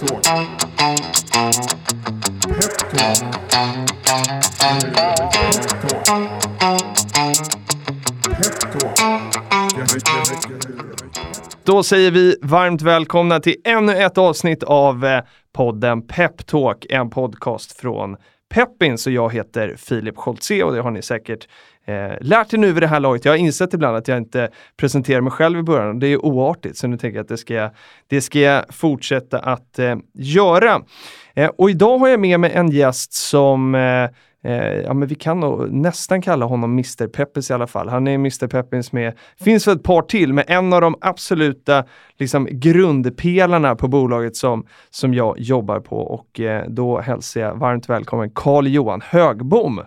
Peptalk. Peptalk. Då säger vi varmt välkomna till ännu ett avsnitt av eh, podden Peptalk, en podcast från Peppins och jag heter Filip Scholtze och det har ni säkert eh, lärt er nu vid det här laget. Jag har insett ibland att jag inte presenterar mig själv i början och det är oartigt så nu tänker jag att det ska jag, det ska jag fortsätta att eh, göra. Eh, och idag har jag med mig en gäst som eh, eh ja, men vi kan nog nästan kalla honom Mr Peppins i alla fall. Han är Mr Peppins med, finns väl ett par till, men en av de absoluta liksom, grundpelarna på bolaget som, som jag jobbar på och eh, då hälsar jag varmt välkommen Carl Johan Högbom.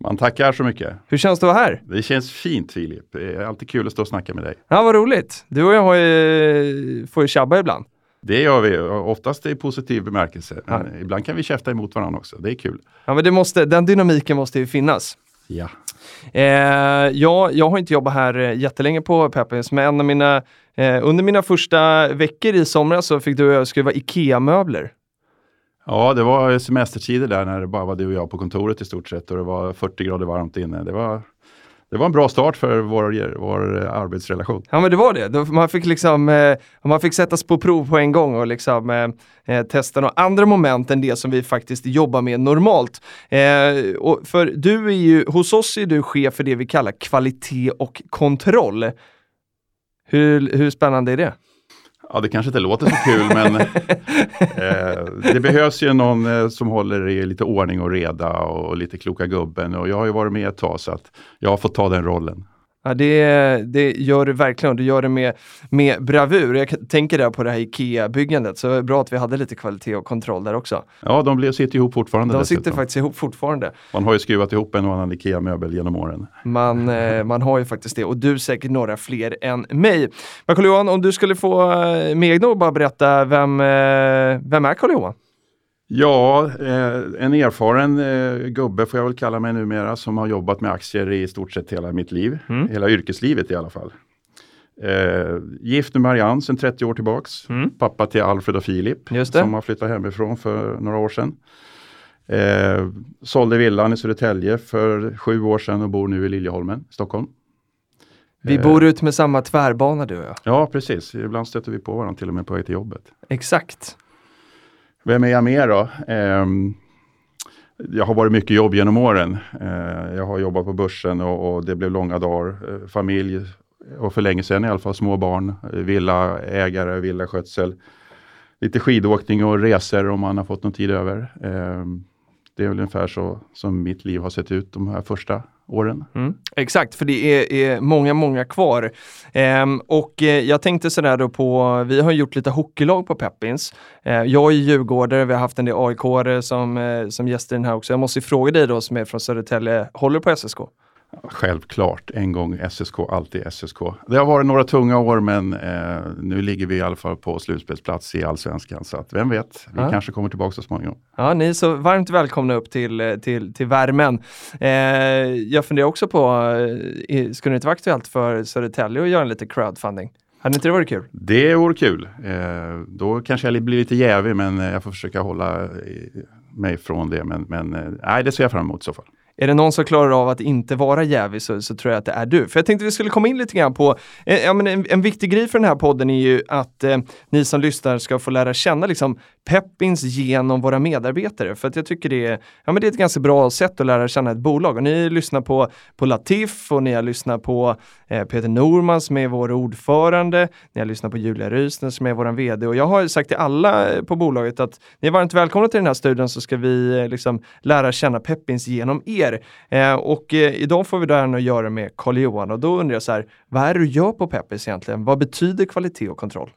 Man tackar så mycket. Hur känns det att vara här? Det känns fint Filip. Det är alltid kul att stå och snacka med dig. Ja, vad roligt. Du och jag ju, får ju tjabba ibland. Det gör vi, oftast i positiv bemärkelse. Ja. Men ibland kan vi käfta emot varandra också. Det är kul. Ja, men det måste, den dynamiken måste ju finnas. Ja. Eh, ja, jag har inte jobbat här jättelänge på Peppins, men mina, eh, under mina första veckor i somras så fick du och jag skruva IKEA-möbler ja, det var semestertider där när det bara var du och jag på kontoret i stort sett och det var 40 grader varmt inne. Det var, det var en bra start för vår, vår arbetsrelation. Ja men det var det. Man fick liksom, eh, man fick sättas på prov på en gång och liksom eh, eh, testa några andra moment än det som vi faktiskt jobbar med normalt. Eh, och för du är ju, hos oss är du chef för det vi kallar kvalitet och kontroll. Hur, hur spännande är det? Ja, det kanske inte låter så kul men eh, det behövs ju någon eh, som håller i lite ordning och reda och lite kloka gubben och jag har ju varit med ett tag så att jag har fått ta den rollen. Ja, det, det gör du verkligen och du gör det med, med bravur. Jag tänker där på det här IKEA-byggandet, så det är bra att vi hade lite kvalitet och kontroll där också. Ja, de sitter ihop fortfarande De dessutom. sitter faktiskt ihop fortfarande. Man har ju skruvat ihop en och annan IKEA-möbel genom åren. Man, eh, man har ju faktiskt det och du säkert några fler än mig. Men Carl-Johan, om du skulle få eh, med egna bara berätta, vem, eh, vem är Carl-Johan? Ja, eh, en erfaren eh, gubbe får jag väl kalla mig numera som har jobbat med aktier i stort sett hela mitt liv. Mm. Hela yrkeslivet i alla fall. Eh, gift med Marianne sedan 30 år tillbaks. Mm. Pappa till Alfred och Filip som har flyttat hemifrån för några år sedan. Eh, sålde villan i Södertälje för sju år sedan och bor nu i Liljeholmen, Stockholm. Vi Eh. bor ut med samma tvärbana du och jag. Ja, precis. Ibland stöter vi på varandra till och med på väg till jobbet. Exakt. Vem är jag mer då? Ehm, jag har varit mycket jobb genom åren. Eh, jag har jobbat på börsen och, och det blev långa dagar. Eh, familj och för länge sedan i alla fall små barn. Eh, Villaägare, villaskötsel. Lite skidåkning och resor om man har fått någon tid över. Ehm, det är väl ungefär så som mitt liv har sett ut de här första åren. Mm. Exakt, för det är, är många, många kvar. Ehm, och eh, jag tänkte sådär då på, vi har gjort lite hockeylag på Peppins. Ehm, jag är djurgårdare, vi har haft en del aik som, eh, som gäster i den här också. Jag måste ju fråga dig då som är från Södertälje, håller du på SSK? Självklart, en gång SSK, alltid SSK. Det har varit några tunga år men eh, nu ligger vi i alla fall på slutspelsplats i allsvenskan. Så att vem vet, vi Ja. kanske kommer tillbaka så småningom. Ja, ni är så varmt välkomna upp till, eh, till, till värmen. Eh, jag funderar också på, eh, skulle det inte vara aktuellt för Södertälje att göra en lite crowdfunding? Hade inte det varit kul? Det vore kul. Eh, då kanske jag blir lite jävig men jag får försöka hålla mig från det. Men, men nej, det ser jag fram emot i så fall. Är det någon som klarar av att inte vara jävig så, så tror jag att det är du. För jag tänkte vi skulle komma in lite grann på, eh, ja, men en, en viktig grej för den här podden är ju att eh, ni som lyssnar ska få lära känna liksom Peppins genom våra medarbetare. För att jag tycker det är, ja, men det är ett ganska bra sätt att lära känna ett bolag. Och ni lyssnar på, på Latif och ni har lyssnat på eh, Peter Norman som är vår ordförande. Ni har lyssnat på Julia Rysner som är vår vd. Och jag har sagt till alla eh, på bolaget att ni är varmt välkomna till den här studion så ska vi eh, liksom lära känna Peppins genom er. Eh, och eh, idag får vi då äran att göra med Carl Johan och då undrar jag så här, vad är det du gör på Peppins egentligen? Vad betyder kvalitet och kontroll?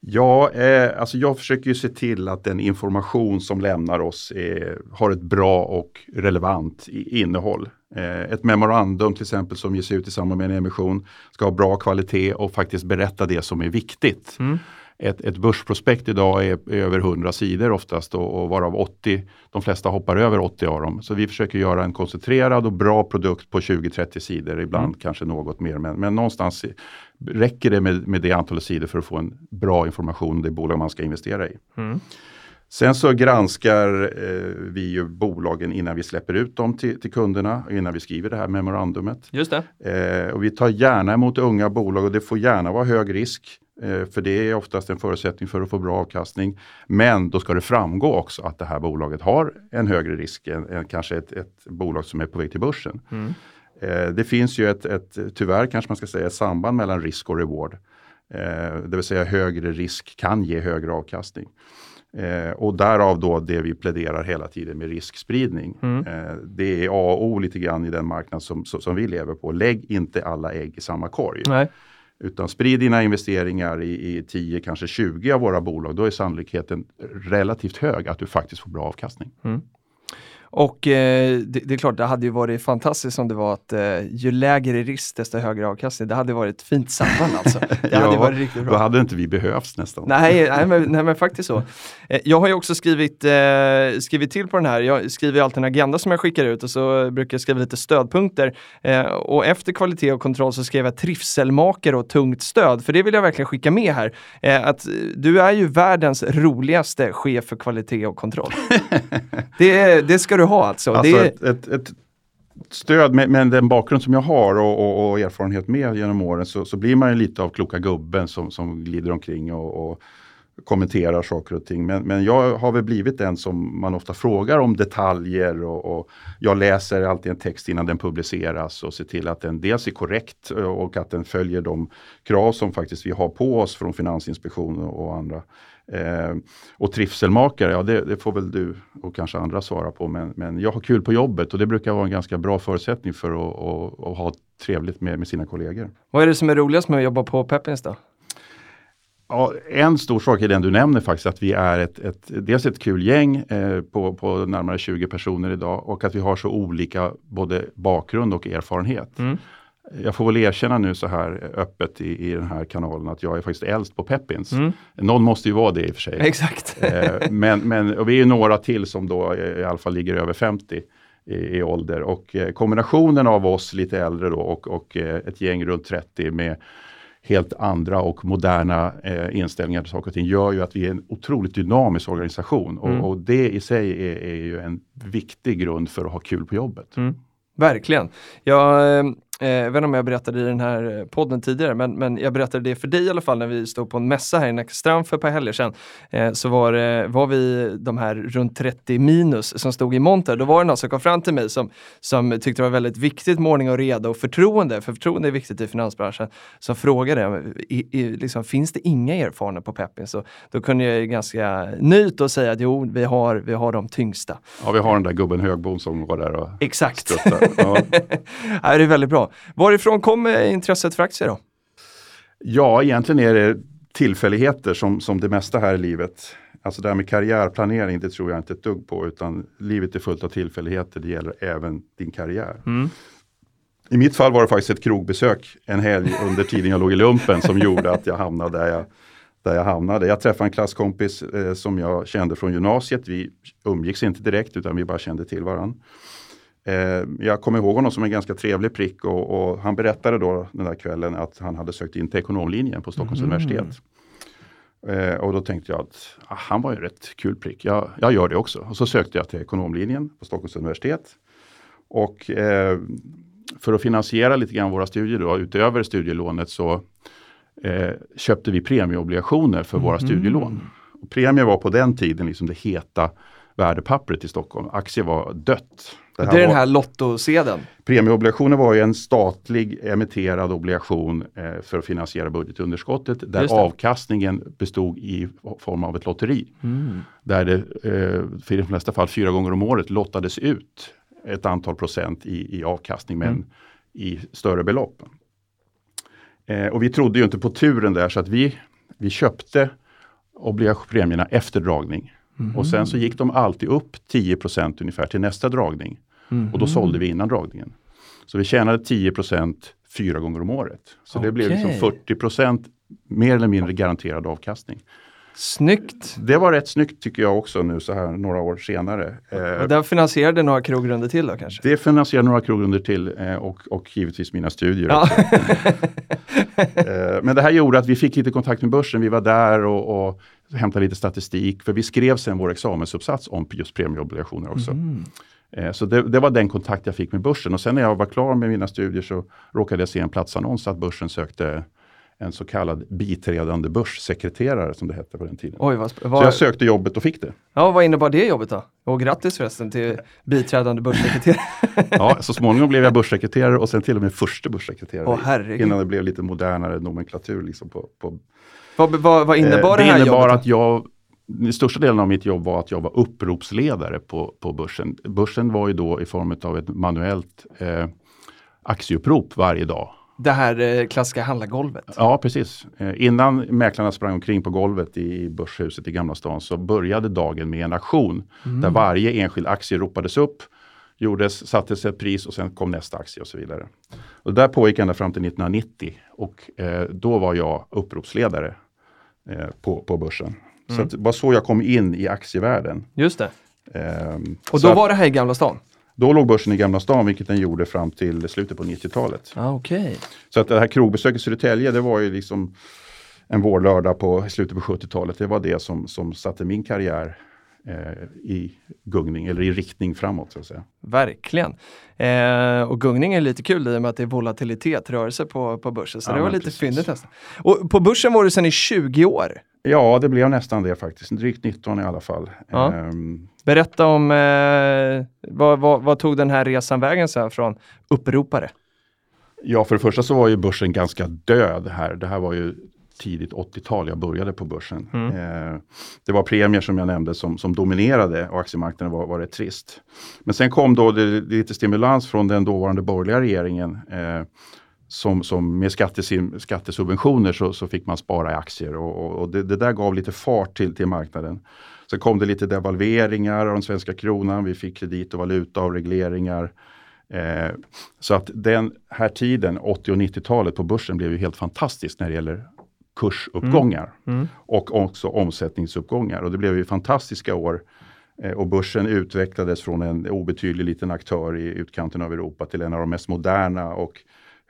Ja, eh, alltså jag försöker ju se till att den information som lämnar oss eh, har ett bra och relevant innehåll. Eh, ett memorandum till exempel som ges ut i samband med en emission ska ha bra kvalitet och faktiskt berätta det som är viktigt. Mm. Ett, ett börsprospekt idag är, är över 100 sidor oftast och, och varav 80, de flesta hoppar över 80 av dem. Så vi försöker göra en koncentrerad och bra produkt på 20-30 sidor, ibland mm. kanske något mer. Men, men någonstans räcker det med, med det antalet sidor för att få en bra information om det bolag man ska investera i. Mm. Sen så granskar eh, vi ju bolagen innan vi släpper ut dem till, till, kunderna, innan vi skriver det här memorandumet. Just det. Eh, och vi tar gärna emot unga bolag och det får gärna vara hög risk. Eh, för det är oftast en förutsättning för att få bra avkastning. Men då ska det framgå också att det här bolaget har en högre risk än, än kanske ett, ett, bolag som är på väg till börsen. Mm. Eh, det finns ju ett, ett, tyvärr kanske man ska säga, ett samband mellan risk och reward. Eh, det vill säga högre risk kan ge högre avkastning. Eh, och därav då det vi pläderar hela tiden med riskspridning. Mm. Eh, det är A och O lite grann i den marknad som, som vi lever på. Lägg inte alla ägg i samma korg. Nej. Utan sprid dina investeringar i, i 10, kanske 20 av våra bolag. Då är sannolikheten relativt hög att du faktiskt får bra avkastning. Mm. Och eh, det, det, är klart, det hade ju varit fantastiskt om det var att eh, ju lägre risk desto högre avkastning. Det hade varit ett fint samband alltså. Det ja, hade varit riktigt bra. Då hade inte vi behövts nästan. Nej, nej, men, nej men faktiskt så. Eh, jag har ju också skrivit, eh, skrivit till på den här. Jag skriver alltid en agenda som jag skickar ut och så brukar jag skriva lite stödpunkter. Eh, och efter kvalitet och kontroll så skrev jag trivselmakare och tungt stöd. För det vill jag verkligen skicka med här. Eh, att du är ju världens roligaste chef för kvalitet och kontroll. det, det ska du ha alltså. alltså det... ett, ett, ett stöd med, med, den bakgrund som jag har och, och, och, erfarenhet med genom åren så, så blir man ju lite av kloka gubben som, som glider omkring och, och kommenterar saker och ting. Men, men jag har väl blivit den som man ofta frågar om detaljer och, och, jag läser alltid en text innan den publiceras och ser till att den dels är korrekt och att den följer de krav som faktiskt vi har på oss från Finansinspektionen och andra. Eh, och trivselmakare, ja det, det, får väl du och kanske andra svara på. Men, men jag har kul på jobbet och det brukar vara en ganska bra förutsättning för att, att, att ha trevligt med, med sina kollegor. Vad är det som är roligast med att jobba på Peppins då? Ja, en stor sak är den du nämner faktiskt, att vi är ett, ett, dels ett kul gäng eh, på, på närmare 20 personer idag och att vi har så olika både bakgrund och erfarenhet. Mm. Jag får väl erkänna nu så här öppet i, i den här kanalen att jag är faktiskt äldst på Peppins. Mm. Någon måste ju vara det i och för sig. Exakt. eh, men, men vi är några till som då i alla fall ligger över 50 i, i ålder och eh, kombinationen av oss lite äldre då och, och eh, ett gäng runt 30 med helt andra och moderna eh, inställningar till saker och ting gör ju att vi är en otroligt dynamisk organisation och, mm. och det i sig är, är, ju en viktig grund för att ha kul på jobbet. Mm. Verkligen. Jag, eh, Eh, jag vet inte om jag berättade i den här eh, podden tidigare, men, men jag berättade det för dig i alla fall när vi stod på en mässa här i Nackastrand för ett par helger sedan. Eh, så var, det, var vi de här runt 30 minus som stod i monter. Då var det någon som kom fram till mig som, som tyckte det var väldigt viktigt med ordning och reda och förtroende, för förtroende är viktigt i finansbranschen, som frågade i, i, liksom, finns det inga erfarna på Peppin? Så då kunde jag ganska nöjt och säga att jo, vi har, vi har de tyngsta. Ja, vi har den där gubben Högbom som går där och Exakt. Ja. ja, det är väldigt bra. Varifrån kommer intresset för aktier då? Ja, egentligen är det tillfälligheter som, som det mesta här i livet. Alltså det här med karriärplanering, det tror jag inte ett dugg på, utan livet är fullt av tillfälligheter. Det gäller även din karriär. Mm. I mitt fall var det faktiskt ett krogbesök en helg under tiden jag låg i lumpen som gjorde att jag hamnade där jag, där jag hamnade. Jag träffade en klasskompis eh, som jag kände från gymnasiet. Vi umgicks inte direkt utan vi bara kände till varandra. Eh, jag kommer ihåg honom som en ganska trevlig prick och, och, han berättade då den där kvällen att han hade sökt in till ekonomlinjen på Stockholms mm. universitet. Eh, och då tänkte jag att ah, han var ju en rätt kul prick, jag, jag, gör det också. Och så sökte jag till ekonomlinjen på Stockholms universitet. Och eh, för att finansiera lite grann våra studier då, utöver studielånet så eh, köpte vi premieobligationer för våra mm. studielån. Och premie var på den tiden liksom det heta värdepappret i Stockholm. Aktier var dött. Det, det är den här lottosedeln? Premieobligationer var ju en statlig emitterad obligation eh, för att finansiera budgetunderskottet där avkastningen bestod i form av ett lotteri. Mm. Där det eh, för de flesta fall fyra gånger om året lottades ut ett antal procent i, i avkastning men mm. i större belopp. Eh, och vi trodde ju inte på turen där så att vi, vi köpte premierna efter dragning. Mm. Och sen så gick de alltid upp 10% ungefär till nästa dragning. Mm. Och då sålde vi innan dragningen. Så vi tjänade 10% fyra gånger om året. Så okay. det blev liksom 40% mer eller mindre garanterad avkastning. Snyggt! Det var rätt snyggt tycker jag också nu så här några år senare. Eh, Och den finansierade några krogrunder till då kanske? det finansierade några krogrunder till eh, och, och givetvis mina studier. Ja. Eh, Men det här gjorde att vi fick lite kontakt med börsen. Vi var där och, och hämtade lite statistik. För vi skrev sen vår examensuppsats om just premieobligationer också. Mm. Eh, Så det, det var den kontakt jag fick med börsen. Och sen när jag var klar med mina studier så råkade jag se en platsannons att börsen sökte en så kallad biträdande börssekreterare som det hette på den tiden. Oj, vad, sp- Så vad, jag sökte jobbet och fick det. ja, vad innebar det jobbet då? Och grattis förresten till biträdande börssekreterare. Ja, så småningom blev jag börssekreterare och sen till och med första börssekreterare. Åh, innan det blev lite modernare nomenklatur. Liksom på, på vad, vad, vad innebar Eh, det här innebar jobbet? då? att jag, den största delen av mitt jobb var att jag var uppropsledare på, på börsen. Börsen var ju då i form av ett manuellt eh, aktieupprop varje dag. Det här eh, klassiska handlargolvet. Ja, precis. Eh, innan mäklarna sprang omkring på golvet i Börshuset i Gamla stan så började dagen med en auktion där varje enskild aktie ropades upp, gjordes, sattes ett pris och sen kom nästa aktie och så vidare. Och det där pågick ända fram till 1990 och eh, då var jag uppropsledare eh, på, på börsen. Så att det var så jag kom in i aktievärlden. Just det. Ehm, Och så då att- var det här i Gamla stan? Då låg börsen i Gamla stan, vilket den gjorde fram till slutet på 90-talet. Ah, Okej. Så att det här krogbesöket i Södertälje, det var ju liksom en vårlördag på slutet på 70-talet. Det var det som, som satte min karriär eh, i gungning, eller i riktning framåt. Så att säga. Verkligen. Eh, och gungning är lite kul i och med att det är volatilitet, rörelse på, på börsen. Så Ja, det var lite fyndigt nästan. Och på börsen var du sedan i 20 år. Ja, det blev nästan det faktiskt. Drygt 19 i alla fall. Ja. Ehm, Berätta om, eh, vad, vad, vad tog den här resan vägen sen från uppropare? Ja, för det första så var ju börsen ganska död här. Det här var ju tidigt 80-tal jag började på börsen. Eh, det var premier som jag nämnde som, som dominerade och aktiemarknaden var, var rätt trist. Men sen kom då det, det lite stimulans från den dåvarande borgerliga regeringen. Eh, som, som med skattesim, skattesubventioner så, så fick man spara i aktier och, och, och det, det där gav lite fart till, till marknaden. Sen kom det lite devalveringar av den svenska kronan. Vi fick kredit och valuta och regleringar. Eh, så att den här tiden, 80 och 90-talet på börsen blev ju helt fantastisk när det gäller kursuppgångar Mm. och också omsättningsuppgångar. Och det blev ju fantastiska år. Eh, och börsen utvecklades från en obetydlig liten aktör i utkanten av Europa till en av de mest moderna och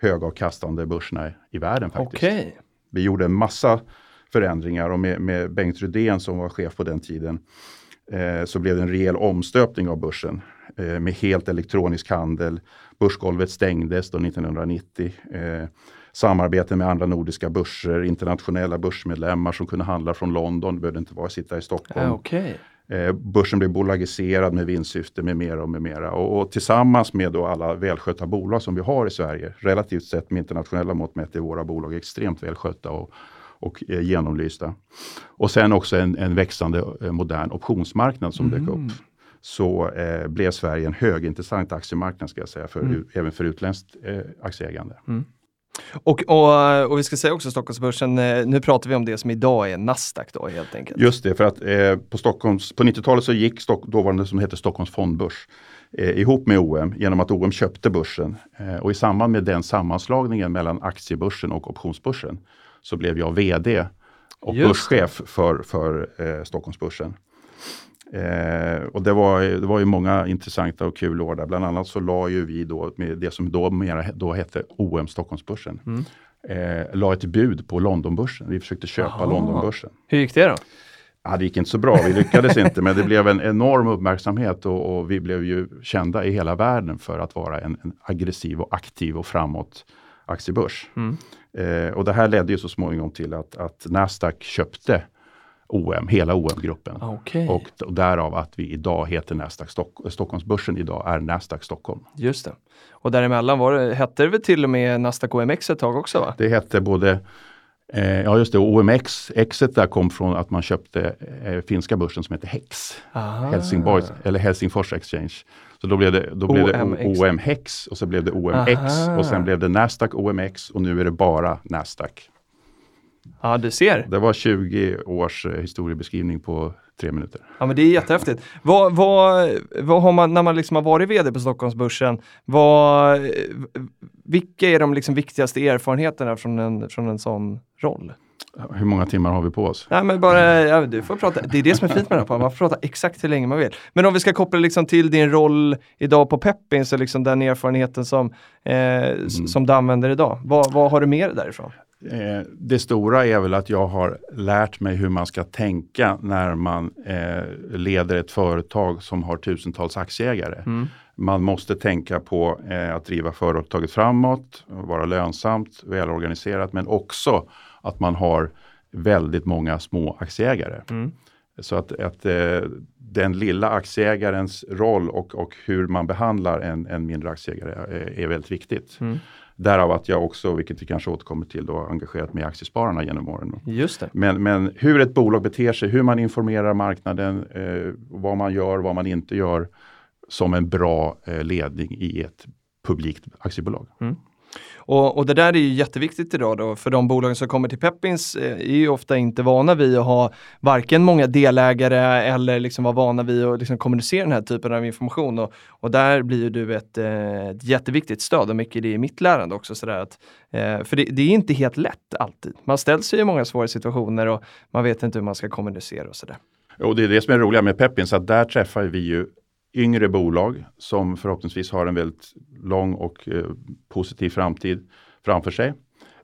högavkastande börserna i världen faktiskt. Okej. Vi gjorde en massa förändringar och med, med Bengt Rydén som var chef på den tiden eh, så blev det en rejäl omstöpning av börsen eh, med helt elektronisk handel. Börsgolvet stängdes då 1990. Eh, samarbete med andra nordiska börser, internationella börsmedlemmar som kunde handla från London, behövde inte vara sitta i Stockholm. Ja, Okej. Eh, börsen blev bolagiserad med vinstsyfte med mera och med mera. Och, och tillsammans med då alla välskötta bolag som vi har i Sverige, relativt sett med internationella mått mätt är våra bolag extremt välskötta och, och eh, genomlysta. Och sen också en, en växande eh, modern optionsmarknad som dök upp. Så eh, blev Sverige en högintressant aktiemarknad ska jag säga, för, även för utländskt eh, aktieägande. Och, och, och vi ska säga också Stockholmsbörsen, eh, nu pratar vi om det som idag är Nasdaq då helt enkelt. Just det, för att eh, på, Stockholms, på 90-talet så gick Stock, dåvarande som hette Stockholms fondbörs eh, ihop med OM genom att OM köpte börsen. Eh, och i samband med den sammanslagningen mellan aktiebörsen och optionsbörsen så blev jag VD och Just börschef för, för eh, Stockholmsbörsen. Eh, och det var, det var ju många intressanta och kul år där. Bland annat så la ju vi då med det som då, mera, då hette OM Stockholmsbörsen. Mm. Eh, la ett bud på Londonbörsen. Vi försökte köpa Jaha. Londonbörsen. Hur gick det då? Ja, det gick inte så bra, vi lyckades inte, men det blev en enorm uppmärksamhet och, och vi blev ju kända i hela världen för att vara en, en aggressiv och aktiv och framåt aktiebörs. Mm. Eh, och det här ledde ju så småningom till att, att Nasdaq köpte OM, hela OM-gruppen. Okej, Och, och därav att vi idag heter Nasdaq Stock, Stockholmsbörsen idag är Nasdaq Stockholm. just det. Och däremellan var det, hette det väl till och med Nasdaq OMX ett tag också va? Det hette både Eh, ja just det, OMX, Xet där kom från att man köpte eh, finska börsen som heter HEX. Aha. Helsingborg, eller Helsingfors Exchange. Så då blev det, då blev det OMX. OMHEX och så blev det OMX Aha. och sen blev det Nasdaq OMX och nu är det bara Nasdaq. Ja, du ser. Det var 20 års eh, historiebeskrivning på tre minuter. Ja, men det är jättehäftigt. Vad, vad, vad har man, när man liksom har varit vd på Stockholmsbörsen, vad, vilka är de liksom viktigaste erfarenheterna från en, från en sån roll? Hur många timmar har vi på oss? Nej, men bara, ja, du får prata. Det är det som är fint med den här man får prata exakt hur länge man vill. Men om vi ska koppla liksom till din roll idag på Peppins och liksom den erfarenheten som, eh, mm. som du använder idag. Vad, vad har du med dig därifrån? Eh, det stora är väl att jag har lärt mig hur man ska tänka när man eh, leder ett företag som har tusentals aktieägare. Mm. Man måste tänka på eh, att driva företaget framåt, vara lönsamt, välorganiserat men också att man har väldigt många små aktieägare. Mm. Så att, att eh, den lilla aktieägarens roll och, och hur man behandlar en, en mindre aktieägare är, är väldigt viktigt. Mm. Därav att jag också, vilket vi kanske återkommer till, då, engagerat mig i aktiespararna genom åren. Just det. Men, men hur ett bolag beter sig, hur man informerar marknaden, eh, vad man gör, vad man inte gör som en bra eh, ledning i ett publikt aktiebolag. Mm. Och, och, det där är ju jätteviktigt idag då, för de bolagen som kommer till Peppins eh, är ju ofta inte vana vid att ha varken många delägare eller liksom vara vana vid att liksom kommunicera den här typen av information. Och, och där blir ju du ett, eh, ett jätteviktigt stöd och mycket i det i mitt lärande också. Sådär att, eh, för det, det, är inte helt lätt alltid. Man ställs ju i många svåra situationer och man vet inte hur man ska kommunicera och sådär. Och det är det som är roliga med Peppins, att där träffar vi ju yngre bolag som förhoppningsvis har en väldigt lång och eh, positiv framtid framför sig.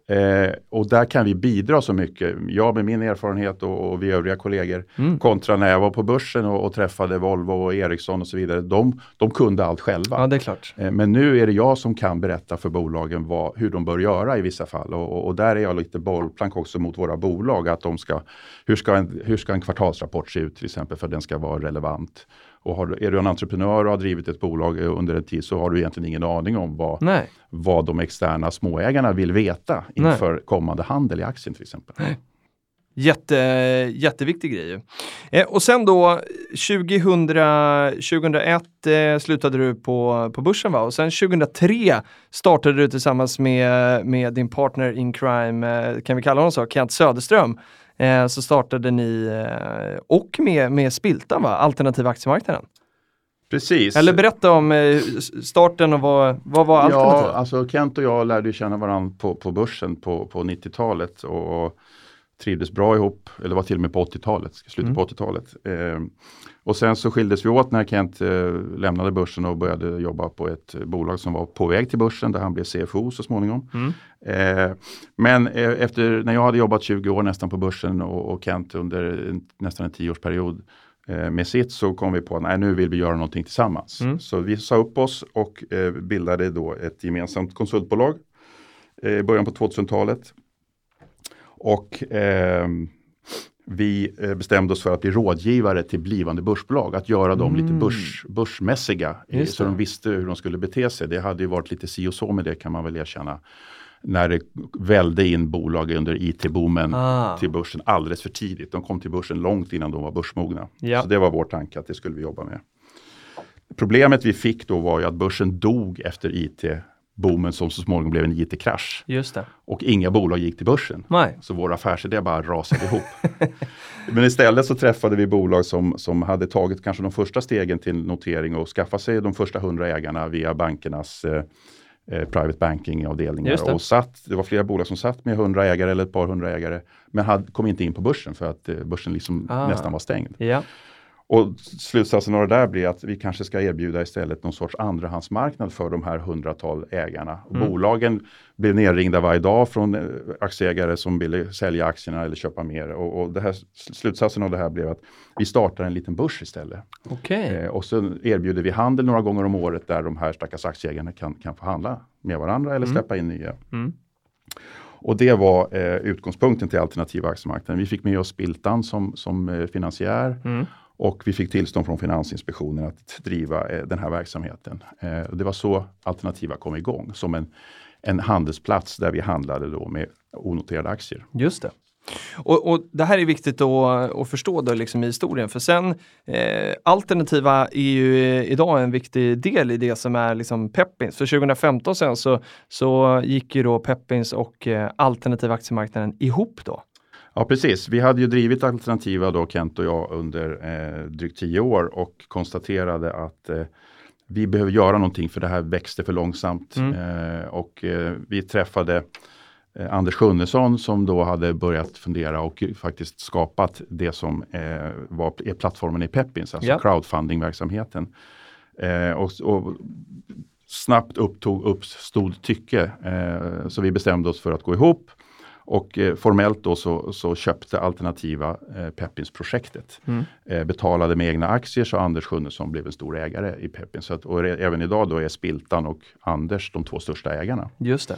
Eh, och där kan vi bidra så mycket, jag med min erfarenhet och, och vi övriga kollegor, mm. kontra när jag var på börsen och, och, träffade Volvo och Ericsson och så vidare. De, de kunde allt själva. Ja, det är klart. Eh, men nu är det jag som kan berätta för bolagen vad, hur de bör göra i vissa fall. Och, och, där är jag lite bollplank också mot våra bolag. Att de ska, hur, ska en, hur ska en kvartalsrapport se ut till exempel för att den ska vara relevant? Och har, är du en entreprenör och har drivit ett bolag under en tid så har du egentligen ingen aning om vad, vad de externa småägarna vill veta inför Nej. kommande handel i aktien till exempel. Nej. Jätte, jätteviktig grej. Eh, och sen då 2000, 2001 eh, slutade du på, på börsen va? Och sen 2003 startade du tillsammans med, med din partner in crime, eh, kan vi kalla honom så, Kent Söderström, eh, så startade ni, eh, och med, med Spiltan, va? alternativa aktiemarknaden. Precis. Eller berätta om eh, starten och vad, vad var alternativet? Ja, alltså Kent och jag lärde känna varandra på, på börsen på, på 90-talet och trivdes bra ihop, eller var till och med på 80-talet, slutet mm. på 80-talet. Eh, och sen så skildes vi åt när Kent eh, lämnade börsen och började jobba på ett bolag som var på väg till börsen där han blev CFO så småningom. Mm. Eh, men eh, efter, när jag hade jobbat 20 år nästan på börsen och, och Kent under en, nästan en tioårsperiod eh, med sitt så kom vi på att nu vill vi göra någonting tillsammans. Mm. Så vi sa upp oss och eh, bildade då ett gemensamt konsultbolag i början på 2000-talet. Och eh, vi eh, bestämde oss för att bli rådgivare till blivande börsbolag, att göra dem mm. lite börs, börsmässiga. Så de visste hur de skulle bete sig. Det hade ju varit lite si och så med det kan man väl erkänna. När det välde in bolag under IT-boomen ah. till börsen alldeles för tidigt. De kom till börsen långt innan de var börsmogna. Ja. Så det var vår tanke att det skulle vi jobba med. Problemet vi fick då var ju att börsen dog efter IT boomen som så småningom blev en IT-krasch. Just det. Och inga bolag gick till börsen. Nej. Så vår affärsidé bara rasade ihop. Men istället så träffade vi bolag som, som hade tagit kanske de första stegen till notering och skaffat sig de första hundra ägarna via bankernas eh, eh, private banking-avdelningar. Och satt, det var flera bolag som satt med hundra ägare eller ett par hundra ägare men hade, kom inte in på börsen för att eh, börsen liksom ah. nästan var stängd. Ja. Och slutsatsen av det där blir att vi kanske ska erbjuda istället någon sorts andrahandsmarknad för de här hundratal ägarna. Mm. Bolagen blev nerringda varje dag från eh, aktieägare som ville sälja aktierna eller köpa mer. Och, och det här, slutsatsen av det här blev att vi startar en liten börs istället. Okay. Eh, och så erbjuder vi handel några gånger om året där de här stackars aktieägarna kan, kan få handla med varandra eller mm. släppa in nya. Mm. Och det var eh, utgångspunkten till alternativa aktiemarknaden. Vi fick med oss Spiltan som, som eh, finansiär. Mm. Och vi fick tillstånd från Finansinspektionen att driva eh, den här verksamheten. Eh, det var så Alternativa kom igång, som en, en handelsplats där vi handlade då med onoterade aktier. Just det. Och, och, Det här är viktigt att, att förstå då liksom i historien för sen eh, alternativa är ju eh, idag en viktig del i det som är liksom Peppins. För 2015 sen så, så gick ju då Peppins och eh, alternativa aktiemarknaden ihop då. Ja precis, vi hade ju drivit alternativa då Kent och jag under eh, drygt tio år och konstaterade att eh, vi behöver göra någonting för det här växte för långsamt. Mm. Eh, och eh, vi träffade eh, Anders Sjunnesson som då hade börjat fundera och faktiskt skapat det som eh, var, är plattformen i Peppins, alltså Ja. crowdfunding-verksamheten. Eh, och, och snabbt upptog, uppstod tycke. Eh, så vi bestämde oss för att gå ihop. Och eh, formellt då så, så köpte Alternativa eh, Peppins-projektet. Mm. Eh, betalade med egna aktier så Anders Sjunnesson blev en stor ägare i Peppins. Så att, och re, även idag då är Spiltan och Anders de två största ägarna. Just det.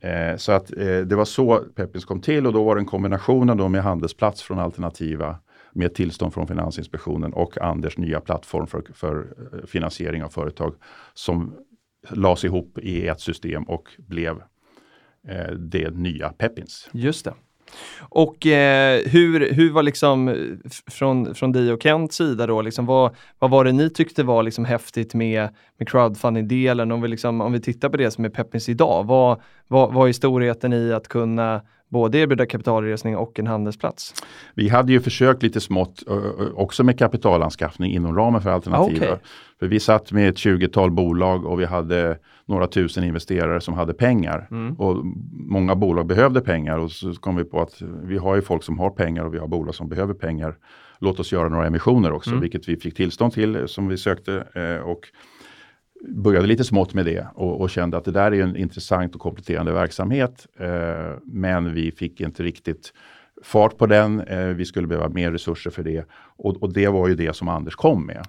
Eh, så att eh, det var så Peppins kom till och då var det en kombination då med handelsplats från Alternativa med tillstånd från Finansinspektionen och Anders nya plattform för, för eh, finansiering av företag som lades ihop i ett system och blev Eh, det nya Peppins. Just det. Och eh, hur, hur var liksom eh, från, från dig och Kents sida då, liksom, vad, vad var det ni tyckte var liksom häftigt med, med crowdfunding-delen? Om vi, liksom, om vi tittar på det som är Peppins idag, vad, vad, vad är storheten i att kunna både erbjuda kapitalresning och en handelsplats? Vi hade ju försökt lite smått också med kapitalanskaffning inom ramen för alternativa. Okej. För vi satt med ett 20-tal bolag och vi hade några tusen investerare som hade pengar. Och många bolag behövde pengar och så kom vi på att vi har ju folk som har pengar och vi har bolag som behöver pengar. Låt oss göra några emissioner också, vilket vi fick tillstånd till eh, som vi sökte. Eh, och började lite smått med det och, och kände att det där är en intressant och kompletterande verksamhet. Eh, men vi fick inte riktigt fart på den. Eh, vi skulle behöva mer resurser för det. Och, och det var ju det som Anders kom med.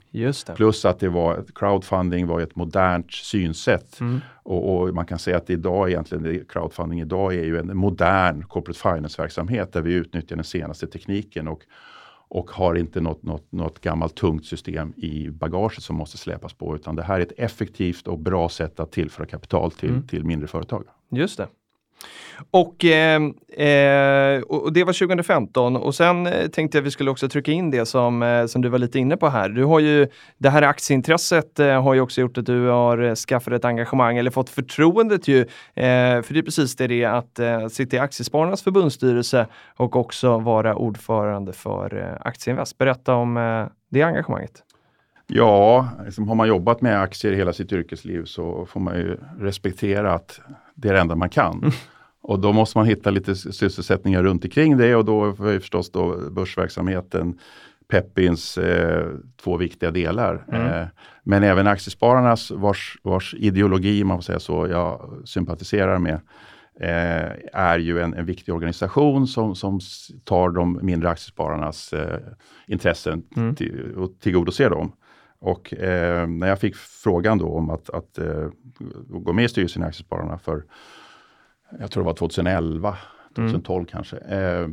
Plus att det var crowdfunding var ett modernt synsätt. Mm. Och, och man kan säga att idag egentligen, crowdfunding idag är ju en modern corporate finance-verksamhet där vi utnyttjar den senaste tekniken och, och har inte något, något, något gammalt tungt system i bagaget som måste släpas på. Utan det här är ett effektivt och bra sätt att tillföra kapital till, Mm. till mindre företag. Just det. Och, ehm, eh, och det var 2015 och sen eh, tänkte jag vi skulle också trycka in det som, eh, som du var lite inne på här. Du har ju, det här aktieintresset eh, har ju också gjort att du har skaffat ett engagemang eller fått förtroendet ju. Eh, för det är precis det det är att eh, sitta i Aktiespararnas förbundsstyrelse och också vara ordförande för eh, Aktieinvest. Berätta om eh, det engagemanget. Ja, liksom har man jobbat med aktier hela sitt yrkesliv så får man ju respektera att det är det enda man kan. Och då måste man hitta lite sysselsättningar runt omkring det och då ju förstås då börsverksamheten Peppins eh, två viktiga delar. Mm. Eh, men även Aktiespararnas vars, vars ideologi, man får säga så, jag sympatiserar med eh, är ju en, en viktig organisation som, som tar de mindre aktiespararnas eh, intressen Mm. till, och tillgodoser dem. Och eh, när jag fick frågan då om att, att eh, gå med i styrelsen i Aktiespararna för, jag tror det var 2011, 2012 kanske, eh,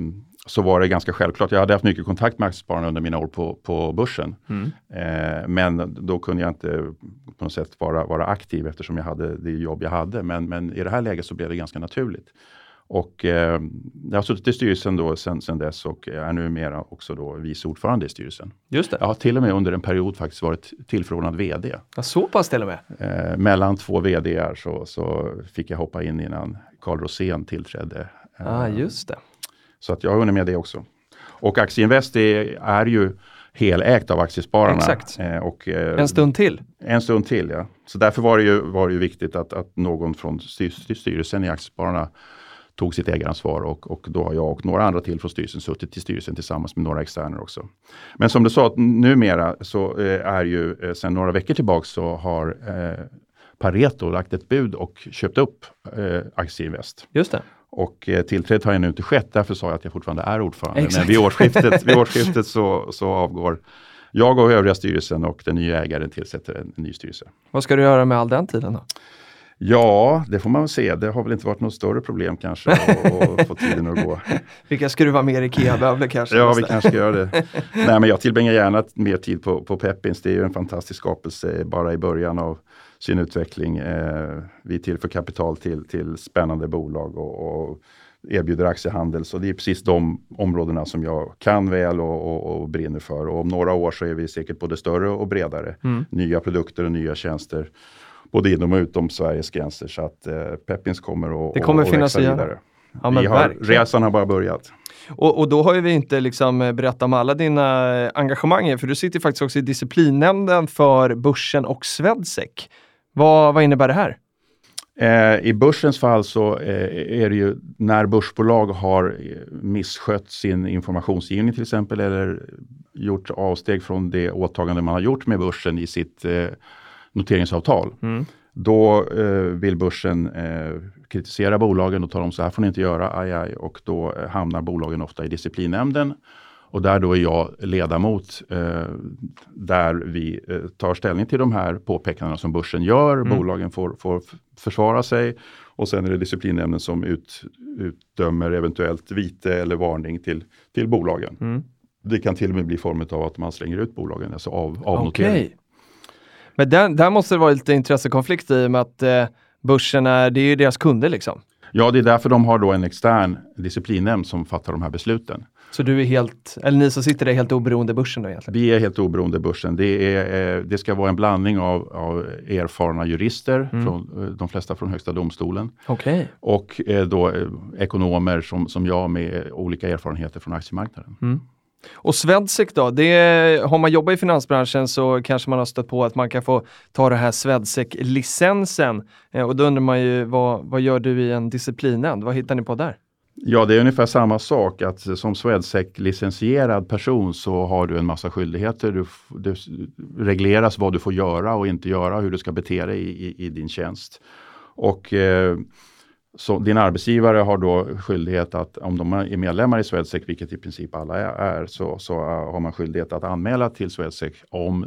så var det ganska självklart. Jag hade haft mycket kontakt med Aktiespararna under mina år på, på börsen. Mm. Eh, men då kunde jag inte på något sätt vara, vara aktiv eftersom jag hade det jobb jag hade. Men, men i det här läget så blev det ganska naturligt. Och eh, jag har suttit i styrelsen då sen, sen dess och är numera också då vice ordförande i styrelsen. Just det. Jag har till och med under en period faktiskt varit tillförordnad VD. Ja, så pass till och med. Eh, mellan två VDR så, så fick jag hoppa in innan Carl Rosén tillträdde. Eh, Ah, just det. så att jag har hunnit med det också. Och Aktieinvest är, är ju helägt av Aktiespararna. Exakt. Eh, och, eh, En stund till. en stund till, ja. Så därför var det ju, var det ju viktigt att, att någon från styr, styrelsen i Aktiespararna tog sitt ägaransvar och, och då har jag och några andra till från styrelsen suttit i styrelsen tillsammans med några externer också. Men som du sa, att numera så eh, är ju eh, sedan några veckor tillbaka så har eh, Pareto lagt ett bud och köpt upp eh, Aktieinvest. Just det. Och eh, tillträdet har ännu inte skett, därför sa jag att jag fortfarande är ordförande. Exakt. Men vid årsskiftet, vid årsskiftet så, så avgår jag och övriga styrelsen och den nya ägaren tillsätter en, en ny styrelse. Vad ska du göra med all den tiden då? Ja, det får man väl se. Det har väl inte varit något större problem kanske att få tiden att gå. Vilka skruvar mer IKEA-möbler kanske? Ja, vi kanske ska göra det. Nej, men jag tillbringar gärna mer tid på, på Peppins. Det är ju en fantastisk skapelse bara i början av sin utveckling. Eh, vi tillför kapital till, till spännande bolag och, och erbjuder aktiehandel. Så det är precis de områdena som jag kan väl och, och, och brinner för. Och om några år så är vi säkert både större och bredare. Mm. Nya produkter och nya tjänster. Både inom och utom Sveriges gränser. Så att eh, Peppins kommer att Det kommer att finnas växa vidare. Ja, men vi har, verkligen. resan har bara börjat. Och, och då har ju vi inte liksom eh, berättat om alla dina eh, engagemang, för du sitter faktiskt också i disciplinnämnden för Börsen och Swedsec. Vad, vad innebär det här? Eh, I börsens fall så eh, är det ju när börsbolag har eh, misskött sin informationsgivning till exempel eller gjort avsteg från det åtagande man har gjort med börsen i sitt eh, noteringsavtal. Mm. Då eh, vill börsen eh, kritisera bolagen och tala om så här får ni inte göra, aj, aj. Och då eh, hamnar bolagen ofta i disciplinnämnden. Och där då är jag ledamot eh, där vi eh, tar ställning till de här påpekandena som börsen gör. Mm. Bolagen får, får försvara sig och sen är det disciplinnämnden som ut, utdömer eventuellt vite eller varning till, till bolagen. Mm. Det kan till och med bli form av att man slänger ut bolagen, alltså av, avnotering. Okej. Men där, där måste det vara lite intressekonflikt i och med att eh, börsen är, det är ju deras kunder liksom. Ja, det är därför de har då en extern disciplinnämnd som fattar de här besluten. Så du är helt, eller ni som sitter där är helt oberoende börsen då egentligen? Vi är helt oberoende börsen. Det, är, eh, det ska vara en blandning av, av erfarna jurister, Mm. från, eh, de flesta från Högsta domstolen, Okej. och eh, då ekonomer som, som jag med olika erfarenheter från aktiemarknaden. Och Swedsec då? Det, har man jobbat i finansbranschen så kanske man har stött på att man kan få ta det här Swedsec-licensen. Eh, och då undrar man ju, vad, vad gör du i en disciplinnämnd? Vad hittar ni på där? Ja, det är ungefär samma sak att som Swedsec-licensierad person så har du en massa skyldigheter. Du, det regleras vad du får göra och inte göra, hur du ska bete dig i, i, i din tjänst. Och eh, så din arbetsgivare har då skyldighet att, om de är medlemmar i Swedsec, vilket i princip alla är, så, så eh, har man skyldighet att anmäla till Swedsec om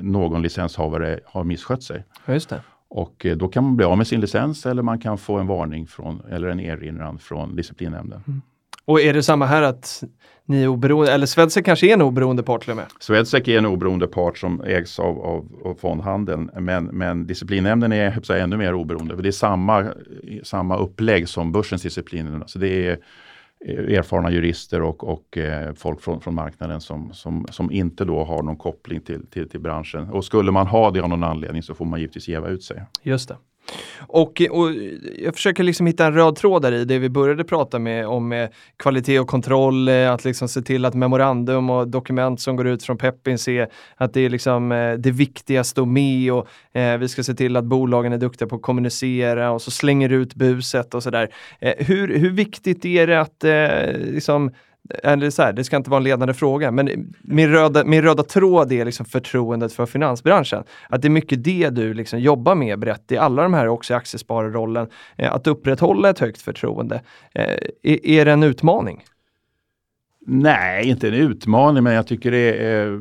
någon licenshavare har misskött sig. Just det. Och eh, då kan man bli av med sin licens eller man kan få en varning från, eller en erinran från disciplinnämnden. Och är det samma här att ni är oberoende, eller Swedsec kanske är en oberoende part till och med? Swedsec är en oberoende part som ägs av, av, av fondhandeln men, men disciplinnämnden är säga, ännu mer oberoende. För det är samma, samma upplägg som börsens discipliner. Så det är erfarna jurister och, och eh, folk från, från marknaden som, som, som inte då har någon koppling till, till, till branschen. Och skulle man ha det av någon anledning så får man givetvis jäva ut sig. Just det. Och, eh, och jag försöker liksom hitta en röd tråd där i det vi började prata med om med kvalitet och kontroll, eh, att liksom se till att memorandum och dokument som går ut från Peppin ser att det är liksom det viktigaste och med och eh, vi ska se till att bolagen är duktiga på att kommunicera och så slänger ut buset och sådär. Eh, hur, hur viktigt är det att eh, liksom eller så här, det ska inte vara en ledande fråga, men min röda, min röda tråd är liksom förtroendet för finansbranschen. Att det är mycket det du liksom jobbar med brett i alla de här också i aktiespararrollen. Eh, att upprätthålla ett högt förtroende. Eh, är, är det en utmaning? Nej, inte en utmaning men jag tycker det är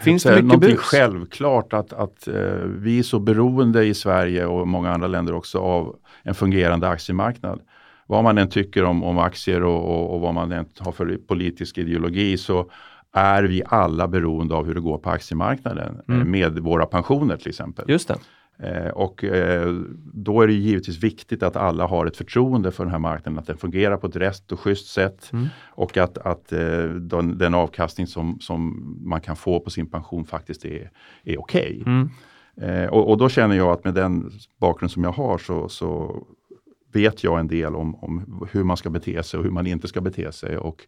Finns det mycket någonting bus? självklart att, att eh, vi är så beroende i Sverige och många andra länder också av en fungerande aktiemarknad. Vad man än tycker om, om aktier och, och, och vad man än har för politisk ideologi så är vi alla beroende av hur det går på aktiemarknaden eh, Mm. med våra pensioner till exempel. Just det. Eh, och eh, då är det givetvis viktigt att alla har ett förtroende för den här marknaden, att den fungerar på ett rätt och schysst sätt Mm. och att, att eh, den, den avkastning som, som man kan få på sin pension faktiskt är, är okej. Mm. Eh, och, och då känner jag att med den bakgrund som jag har så, så vet jag en del om, om hur man ska bete sig och hur man inte ska bete sig. Och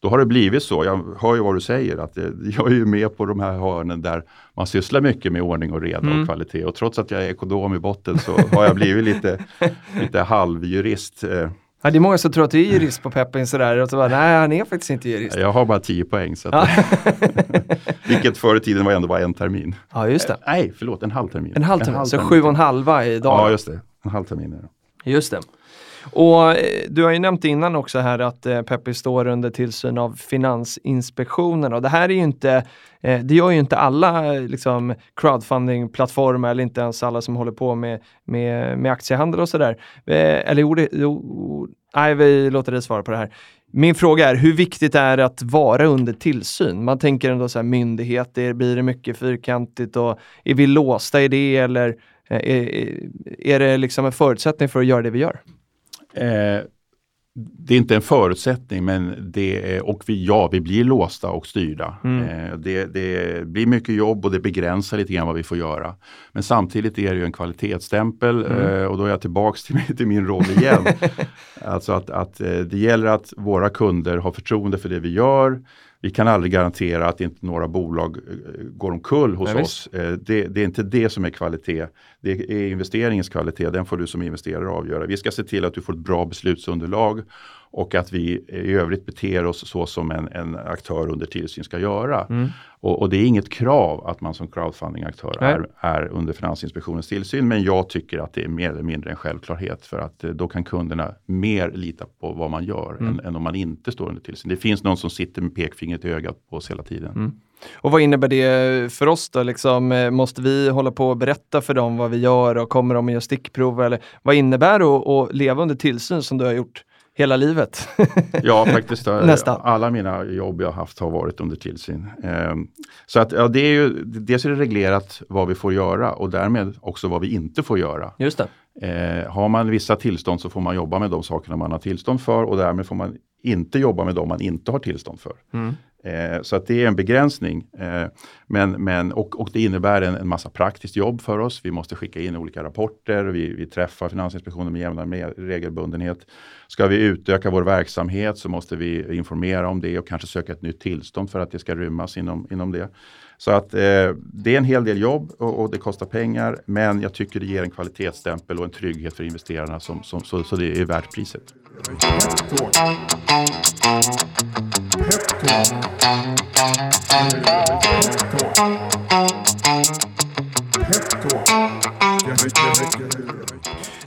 då har det blivit så, jag hör ju vad du säger, att det, jag är ju med på de här hörnen där man sysslar mycket med ordning och reda Mm. och kvalitet. Och trots att jag är ekonom i botten så har jag blivit lite, lite halvjurist. Eh, Ja, det är många som tror att du är jurist på Peppin sådär och så bara, nej han är faktiskt inte jurist. Jag har bara 10 poäng, så att, vilket förr i tiden var ändå var en termin. Ja, just det. Nej, förlåt, en halv termin. En halv termin, så sju och en halva idag. Ja, just det. En halv termin är det. Just det. Och eh, du har ju nämnt innan också här att eh, Peppi står under tillsyn av Finansinspektionen och det här är ju inte, eh, det gör ju inte alla eh, liksom, crowdfunding-plattformar eller inte ens alla som håller på med, med, med aktiehandel och sådär. Eh, eller jo, det, jo, nej vi låter dig svara på det här. Min fråga är, hur viktigt är det att vara under tillsyn? Man tänker ändå så här myndigheter, blir det mycket fyrkantigt och är vi låsta i det eller är, är det liksom en förutsättning för att göra det vi gör? Eh, det är inte en förutsättning men det är, och vi, ja, vi blir låsta och styrda. Mm. Eh, det, det blir mycket jobb och det begränsar lite grann vad vi får göra. Men samtidigt är det ju en kvalitetsstämpel Mm. eh, och då är jag tillbaks till, min- till min roll igen. alltså att, att eh, det gäller att våra kunder har förtroende för det vi gör. Vi kan aldrig garantera att inte några bolag eh, går omkull hos Nej, oss. Eh, det, det, är inte det som är kvalitet. Det är investeringens kvalitet, den får du som investerare avgöra. Vi ska se till att du får ett bra beslutsunderlag och att vi i övrigt beter oss så som en, en aktör under tillsyn ska göra. Mm. Och, och, det är inget krav att man som crowdfundingaktör är, är under Finansinspektionens tillsyn, men jag tycker att det är mer eller mindre en självklarhet för att eh, då kan kunderna mer lita på vad man gör mm. än, än, om man inte står under tillsyn. Det finns någon som sitter med pekfingret i ögat på oss hela tiden. Mm. Och vad innebär det för oss då? Liksom, eh, måste vi hålla på och berätta för dem vad vi gör och kommer de att göra stickprov? Eller vad innebär det att, att leva under tillsyn som du har gjort hela livet. ja, faktiskt. Nästan. Alla mina jobb jag haft har varit under tillsyn. Eh, så att ja, det är ju, dels är det reglerat vad vi får göra och därmed också vad vi inte får göra. Just det. Eh, har man vissa tillstånd så får man jobba med de sakerna man har tillstånd för och därmed får man inte jobba med de man inte har tillstånd för. Mm. Eh, så att det är en begränsning. Eh, men, men, och, och det innebär en, en, massa praktiskt jobb för oss. Vi måste skicka in olika rapporter, vi, vi träffar Finansinspektionen med jämna med regelbundenhet. Ska vi utöka vår verksamhet så måste vi informera om det och kanske söka ett nytt tillstånd för att det ska rymmas inom, inom det. Så att eh, det är en hel del jobb och, och, det kostar pengar men jag tycker det ger en kvalitetsstämpel och en trygghet för investerarna som, som, så, så det är värt priset.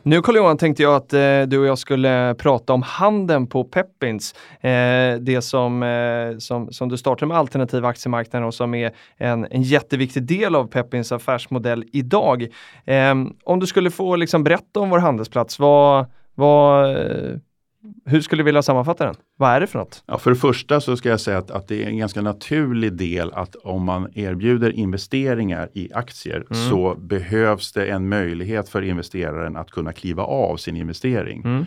Nu Carl-Johan tänkte jag att eh, du och jag skulle prata om handeln på Peppins. Eh, det som, eh, som, som du startade med alternativa aktiemarknaden och som är en, en jätteviktig del av Peppins affärsmodell idag. Eh, om du skulle få liksom, berätta om vår handelsplats, vad, vad hur skulle du vilja sammanfatta den? Vad är det för något? Ja, för det första så ska jag säga att, att det är en ganska naturlig del att om man erbjuder investeringar i aktier mm. så behövs det en möjlighet för investeraren att kunna kliva av sin investering. Mm.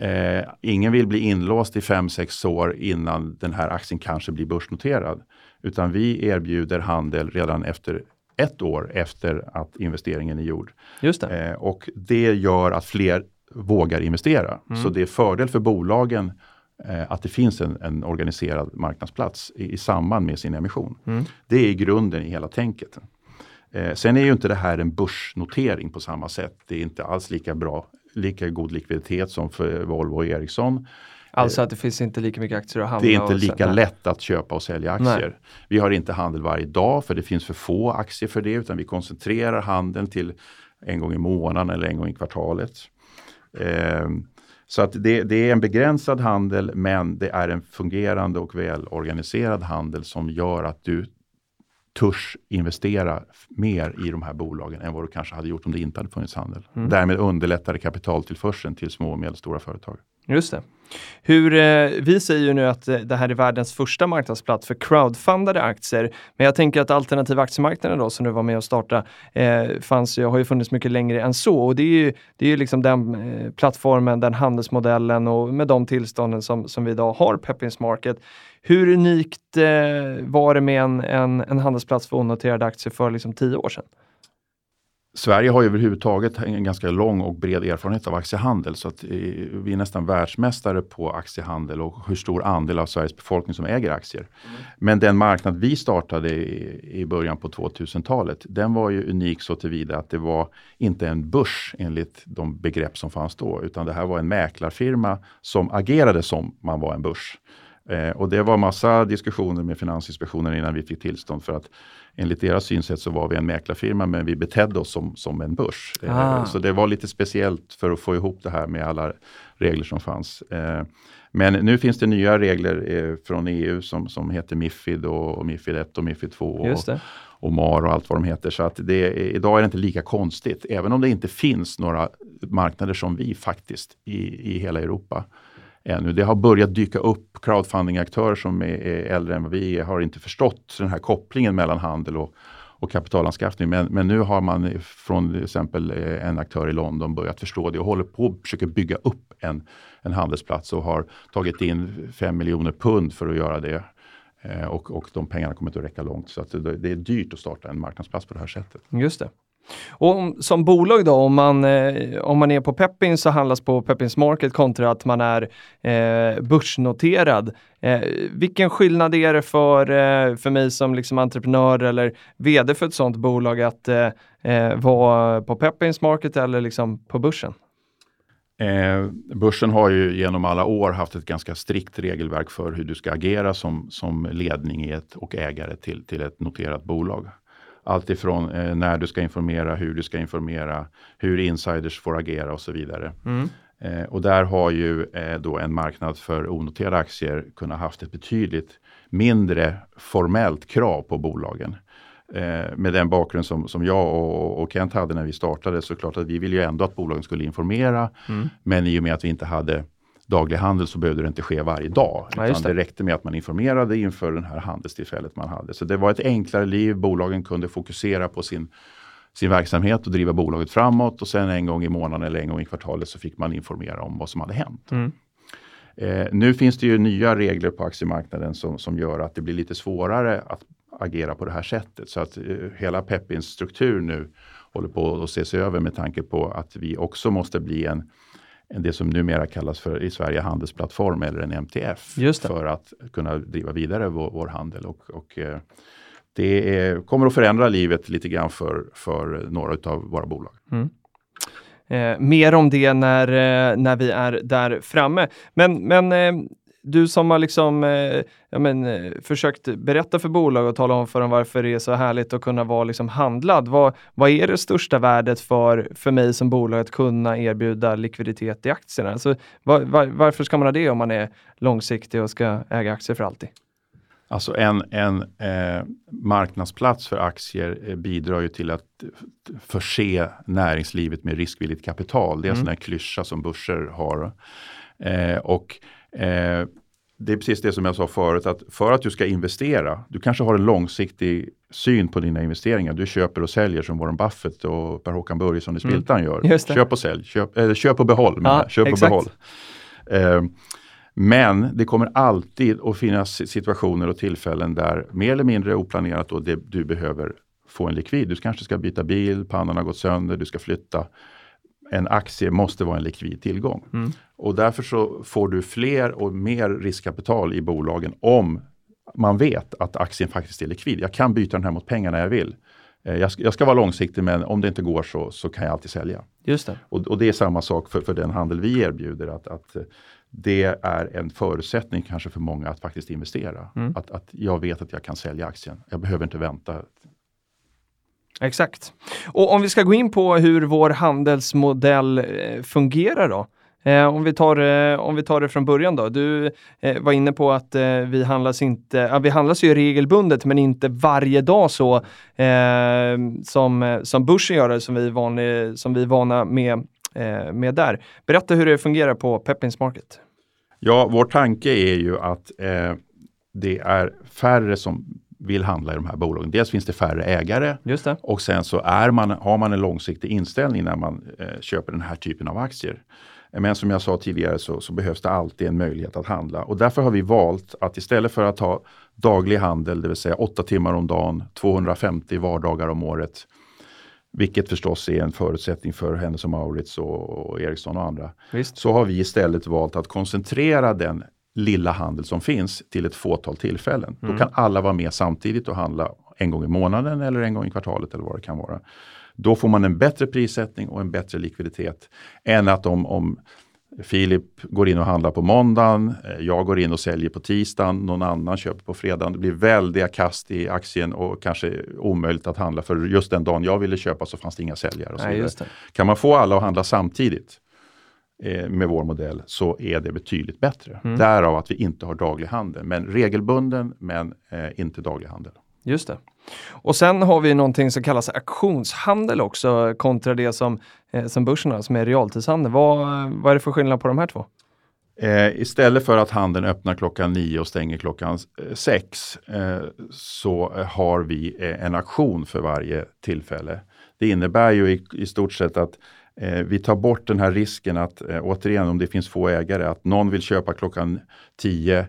Eh, ingen vill bli inlåst i 5-6 år innan den här aktien kanske blir börsnoterad. Utan vi erbjuder handel redan efter ett år efter att investeringen är gjord. Just det. Eh, och det gör att fler vågar investera. Mm. Så det är fördel för bolagen eh, att det finns en, en organiserad marknadsplats i, i, samband med sin emission. Mm. Det är grunden i hela tänket. Eh, sen är ju inte det här en börsnotering på samma sätt. Det är inte alls lika bra, lika god likviditet som för Volvo och Ericsson. Alltså att det finns inte lika mycket aktier att handla Det är inte lika lätt att köpa och sälja aktier. Nej. Vi har inte handel varje dag för det finns för få aktier för det utan vi koncentrerar handeln till en gång i månaden eller en gång i kvartalet. Eh, så att det, det, är en begränsad handel men det är en fungerande och välorganiserad handel som gör att du törs investera mer i de här bolagen än vad du kanske hade gjort om det inte hade funnits handel. Mm. Därmed underlättar det kapitaltillförseln till små och medelstora företag. Just det. Hur, eh, vi säger ju nu att eh, det här är världens första marknadsplats för crowdfundade aktier. Men jag tänker att alternativa aktiemarknaden då som du var med och startade eh, fanns ju, har ju funnits mycket längre än så. Och det är ju, det är ju liksom den eh, plattformen, den handelsmodellen och med de tillstånden som, som vi idag har, Peppins Market. Hur unikt eh, var det med en, en, en handelsplats för onoterade aktier för liksom tio år sedan? Sverige har ju överhuvudtaget en ganska lång och bred erfarenhet av aktiehandel så att eh, vi är nästan världsmästare på aktiehandel och hur stor andel av Sveriges befolkning som äger aktier. Mm. Men den marknad vi startade i, i början på 2000-talet den var ju unik så tillvida att det var inte en börs enligt de begrepp som fanns då utan det här var en mäklarfirma som agerade som man var en börs. Eh, och det var massa diskussioner med Finansinspektionen innan vi fick tillstånd för att enligt deras synsätt så var vi en mäklarfirma men vi betedde oss som, som en börs. Eh, ah. Så det var lite speciellt för att få ihop det här med alla regler som fanns. Eh, men nu finns det nya regler eh, från EU som, som heter Mifid och, Mifid 1 och Mifid 2 och, och MAR och allt vad de heter. Så att det, idag är det inte lika konstigt, även om det inte finns några marknader som vi faktiskt i, i hela Europa ännu. Det har börjat dyka upp crowdfunding-aktörer som är, äldre än vad vi är, har inte förstått den här kopplingen mellan handel och, och kapitalanskaffning. Men, men nu har man från till exempel eh, en aktör i London börjat förstå det och håller på att försöka bygga upp en, en handelsplats och har tagit in 5 miljoner pund för att göra det. Eh, och, och de pengarna kommer inte att räcka långt. Så att det, det är dyrt att starta en marknadsplats på det här sättet. Just det. Och om, som bolag då, om man, eh, om man är på Peppins så handlas på Peppins Market kontra att man är eh, börsnoterad. Eh, vilken skillnad är det för, eh, för mig som liksom entreprenör eller vd för ett sådant bolag att eh, eh vara på Peppins Market eller liksom på börsen? Eh, börsen har ju genom alla år haft ett ganska strikt regelverk för hur du ska agera som, som ledning i ett, och ägare till, till ett noterat bolag. Allt ifrån eh, när du ska informera, hur du ska informera, hur insiders får agera och så vidare. Mm. Eh, och där har ju eh, då en marknad för onoterade aktier kunnat haft ett betydligt mindre formellt krav på bolagen. Eh, med den bakgrund som, som jag och, och, Kent hade när vi startade så klart att vi ville ju ändå att bolagen skulle informera. Mm. Men i och med att vi inte hade daglig handel så behövde det inte ske varje dag. Ja, utan det. det räckte med att man informerade inför det här handelstillfället man hade. Så det var ett enklare liv. Bolagen kunde fokusera på sin, sin verksamhet och driva bolaget framåt. Och sen en gång i månaden eller en gång i kvartalet så fick man informera om vad som hade hänt. Mm. Eh, nu finns det ju nya regler på aktiemarknaden som, som gör att det blir lite svårare att agera på det här sättet. Så att eh, hela Peppins struktur nu håller på att ses över med tanke på att vi också måste bli en, en det som numera kallas för i Sverige handelsplattform eller en MTF för att kunna driva vidare vår, vår handel. Och, och eh, det är, kommer att förändra livet lite grann för, för några av våra bolag. Mm. Eh, mer om det när, eh, när vi är där framme. Men, men eh, du som har liksom, eh, ja, men, eh, försökt berätta för bolag och tala om för dem varför det är så härligt att kunna vara liksom handlad. Vad, vad är det största värdet för, för mig som bolag att kunna erbjuda likviditet i aktierna? Alltså, var, var, varför ska man ha det om man är långsiktig och ska äga aktier för alltid? Alltså en, en eh, marknadsplats för aktier eh, bidrar ju till att förse näringslivet med riskvilligt kapital. Det är mm. en sån här klyscha som börser har. Eh, och Eh, det är precis det som jag sa förut, att för att du ska investera, du kanske har en långsiktig syn på dina investeringar. Du köper och säljer som Warren Buffett och Per-Håkan Börjesson i. Spiltan mm. gör. Köp och sälj, köp, eller köp och behåll. Ja, köp och behåll. Eh, men det kommer alltid att finnas situationer och tillfällen där mer eller mindre oplanerat då det, du behöver få en likvid. Du kanske ska byta bil, pannan har gått sönder, du ska flytta en aktie måste vara en likvid tillgång. Mm. Och därför så får du fler och mer riskkapital i bolagen om man vet att aktien faktiskt är likvid. Jag kan byta den här mot pengar när jag vill. Eh, jag ska, jag ska vara långsiktig men om det inte går så, så kan jag alltid sälja. Just det. Och, och det är samma sak för, för den handel vi erbjuder. Att, att det är en förutsättning kanske för många att faktiskt investera. Mm. Att, att jag vet att jag kan sälja aktien. Jag behöver inte vänta Exakt. Och om vi ska gå in på hur vår handelsmodell eh, fungerar då. Eh, om, vi tar, eh, om vi tar det från början då. Du eh, var inne på att eh, vi handlas inte, vi handlas ju regelbundet men inte varje dag så eh, som, som börsen gör det, som vi, vanlig, som vi är vana med, med där. Berätta hur det fungerar på Peppins Market. Ja, vår tanke är ju att det är färre som vill handla i de här bolagen. Dels finns det färre ägare och sen så är man, har man en långsiktig inställning när man eh, köper den här typen av aktier. Men som jag sa tidigare så, så, behövs det alltid en möjlighet att handla och därför har vi valt att istället för att ha daglig handel, det vill säga 8 timmar om dagen, 250 vardagar om året, vilket förstås är en förutsättning för Hennes och Maurits och, och Ericsson och andra. Visst. Så har vi istället valt att koncentrera den lilla handel som finns till ett fåtal tillfällen. Mm. Då kan alla vara med samtidigt och handla en gång i månaden eller en gång i kvartalet eller vad det kan vara. Då får man en bättre prissättning och en bättre likviditet än att om, om Filip går in och handlar på måndagen, eh, jag går in och säljer på tisdagen, någon annan köper på fredagen. Det blir väldiga kast i aktien och kanske omöjligt att handla för just den dagen jag ville köpa så fanns det inga säljare. Och så Nej, kan man få alla att handla samtidigt Eh, med vår modell så är det betydligt bättre. Mm. Därav att vi inte har daglig handel, men regelbunden men eh, inte daglig handel. Just det. Och sen har vi någonting som kallas auktionshandel också kontra det som, eh, som börsen har, som är realtidshandel. Vad, vad är det för skillnad på de här två? Eh, istället för att handeln öppnar klockan nio och stänger klockan eh, sex eh, så har vi en auktion för varje tillfälle. Det innebär ju i, i stort sett att Eh, vi tar bort den här risken att, eh, återigen om det finns få ägare, att någon vill köpa klockan 10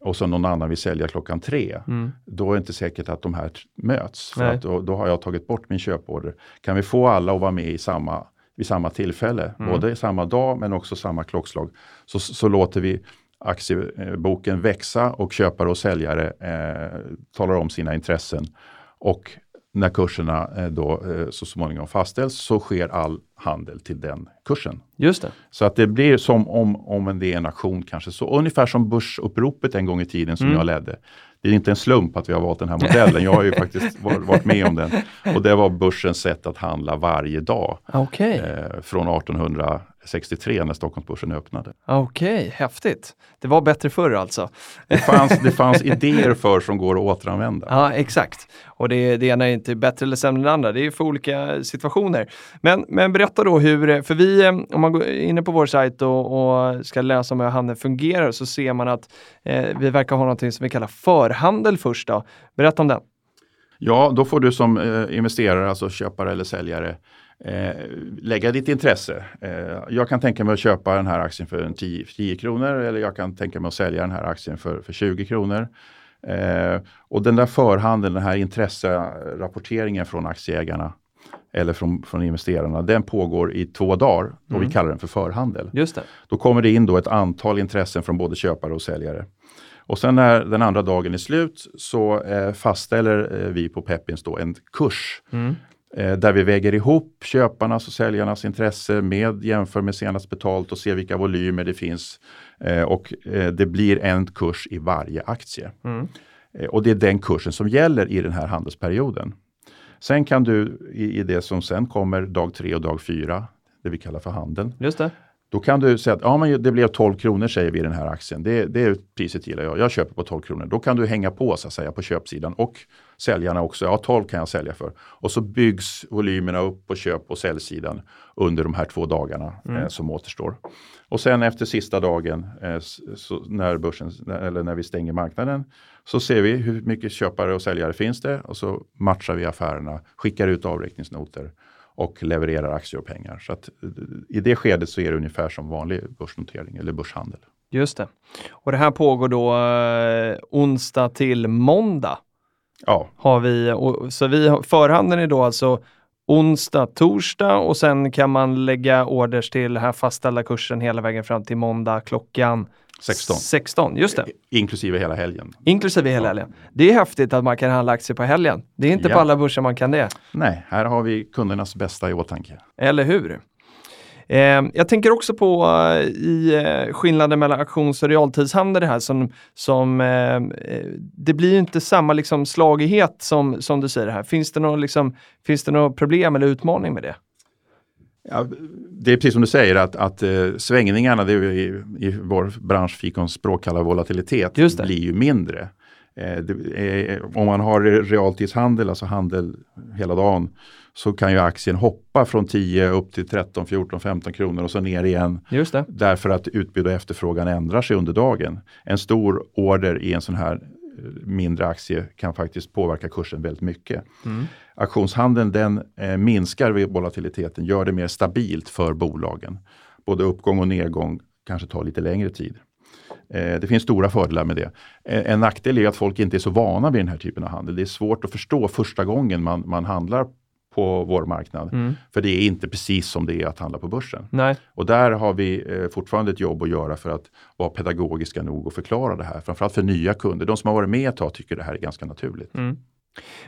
och så någon annan vill sälja klockan tre, Mm. då är det inte säkert att de här möts. För Nej. att då, då har jag tagit bort min köporder. Kan vi få alla att vara med i samma, vid samma tillfälle, Mm. både samma dag men också samma klockslag, så, så låter vi aktieboken växa och köpare och säljare eh, talar om sina intressen. Och när kurserna eh, då eh, så småningom fastställs så sker all handel till den kursen. Just det. Så att det blir som om, om det är en aktion kanske. Så ungefär som börsuppropet en gång i tiden som Mm. jag ledde. Det är inte en slump att vi har valt den här modellen. Jag har ju faktiskt var- varit med om den. Och det var börsens sätt att handla varje dag. Okej, Eh, från 1863 när Stockholmsbörsen öppnade. okej, häftigt. Det var bättre förr alltså. Det fanns, det fanns idéer för som går att återanvända. Ja, exakt. Och det, det ena är inte bättre eller sämre än det andra. Det är för olika situationer. Men, men berätta då hur, för vi, eh, om man går inne på vår sajt och, och ska läsa om hur handeln fungerar så ser man att eh, vi verkar ha något som vi kallar förhandel först. Då. Berätta om den. Ja, då får du som eh, investerare, alltså köpare eller säljare, eh, lägga ditt intresse. Eh, jag kan tänka mig att köpa den här aktien för en 10, 10 kronor eller jag kan tänka mig att sälja den här aktien för, för 20 kronor. Eh, och den där förhandeln, den här intresserapporteringen från aktieägarna eller från, från investerarna, den pågår i två dagar och Mm. vi kallar den för förhandel. Just det. Då kommer det in då ett antal intressen från både köpare och säljare. Och sen när den andra dagen är slut så eh, fastställer eh, vi på Peppins då en kurs Mm. Eh, där vi väger ihop köparnas och säljarnas intresse med jämför med senast betalt och ser vilka volymer det finns. Eh, och eh, det blir en kurs i varje aktie. Mm. Och det är den kursen som gäller i den här handelsperioden. Sen kan du i, det som sen kommer dag tre och dag fyra, det vi kallar för handeln, Just det. då kan du säga att ja, men det blev 12 kronor säger vi i den här aktien. Det, det är priset gillar jag. Jag köper på 12 kronor. Då kan du hänga på så att säga på köpsidan och säljarna också. Ja, 12 kan jag sälja för. Och så byggs volymerna upp på köp och säljsidan under de här två dagarna eh, som återstår. Och sen efter sista dagen eh, så när börsen eller när vi stänger marknaden så ser vi hur mycket köpare och säljare finns det och så matchar vi affärerna, skickar ut avräkningsnoter och levererar aktier och pengar. Så att eh, i det skedet så är det ungefär som vanlig börsnotering eller börshandel. Just det. Och det här pågår då eh, onsdag till måndag. Ja, Har vi, och, så vi, förhandeln är då alltså onsdag, torsdag och sen kan man lägga orders till den här fastställda kursen hela vägen fram till måndag klockan 16. 16, just det. Inklusive hela helgen. Inklusive hela helgen. Det är häftigt att man kan handla aktier på helgen. Det är inte Ja. på alla börser man kan det. Nej, här har vi kundernas bästa i åtanke. Eller hur? Eh, jag tänker också på eh, i eh, skillnaden mellan auktions och realtidshandel det här som, som eh, eh, det blir ju inte samma liksom slagighet som, som du säger här. Finns det något liksom, finns det något problem eller utmaning med det? Ja, det är precis som du säger att, att eh, svängningarna, det vi i, i vår bransch fikonspråk kallar volatilitet, blir ju mindre. Eh, det, eh, om man har realtidshandel, alltså handel hela dagen, så kan ju aktien hoppa från 10 upp till 13, 14, 15 kronor och så ner igen. Just det. Därför att utbud och efterfrågan ändrar sig under dagen. En stor order i en sån här eh, mindre aktie kan faktiskt påverka kursen väldigt mycket. Mm. Auktionshandeln den eh, minskar volatiliteten, gör det mer stabilt för bolagen. Både uppgång och nedgång kanske tar lite längre tid. Eh, det finns stora fördelar med det. Eh, en nackdel är att folk inte är så vana vid den här typen av handel. Det är svårt att förstå första gången man, man handlar på vår marknad. Mm. För det är inte precis som det är att handla på börsen. Nej, Och där har vi eh, fortfarande ett jobb att göra för att vara pedagogiska nog och förklara det här. Framförallt för nya kunder. De som har varit med ett tag tycker det här är ganska naturligt. Mm.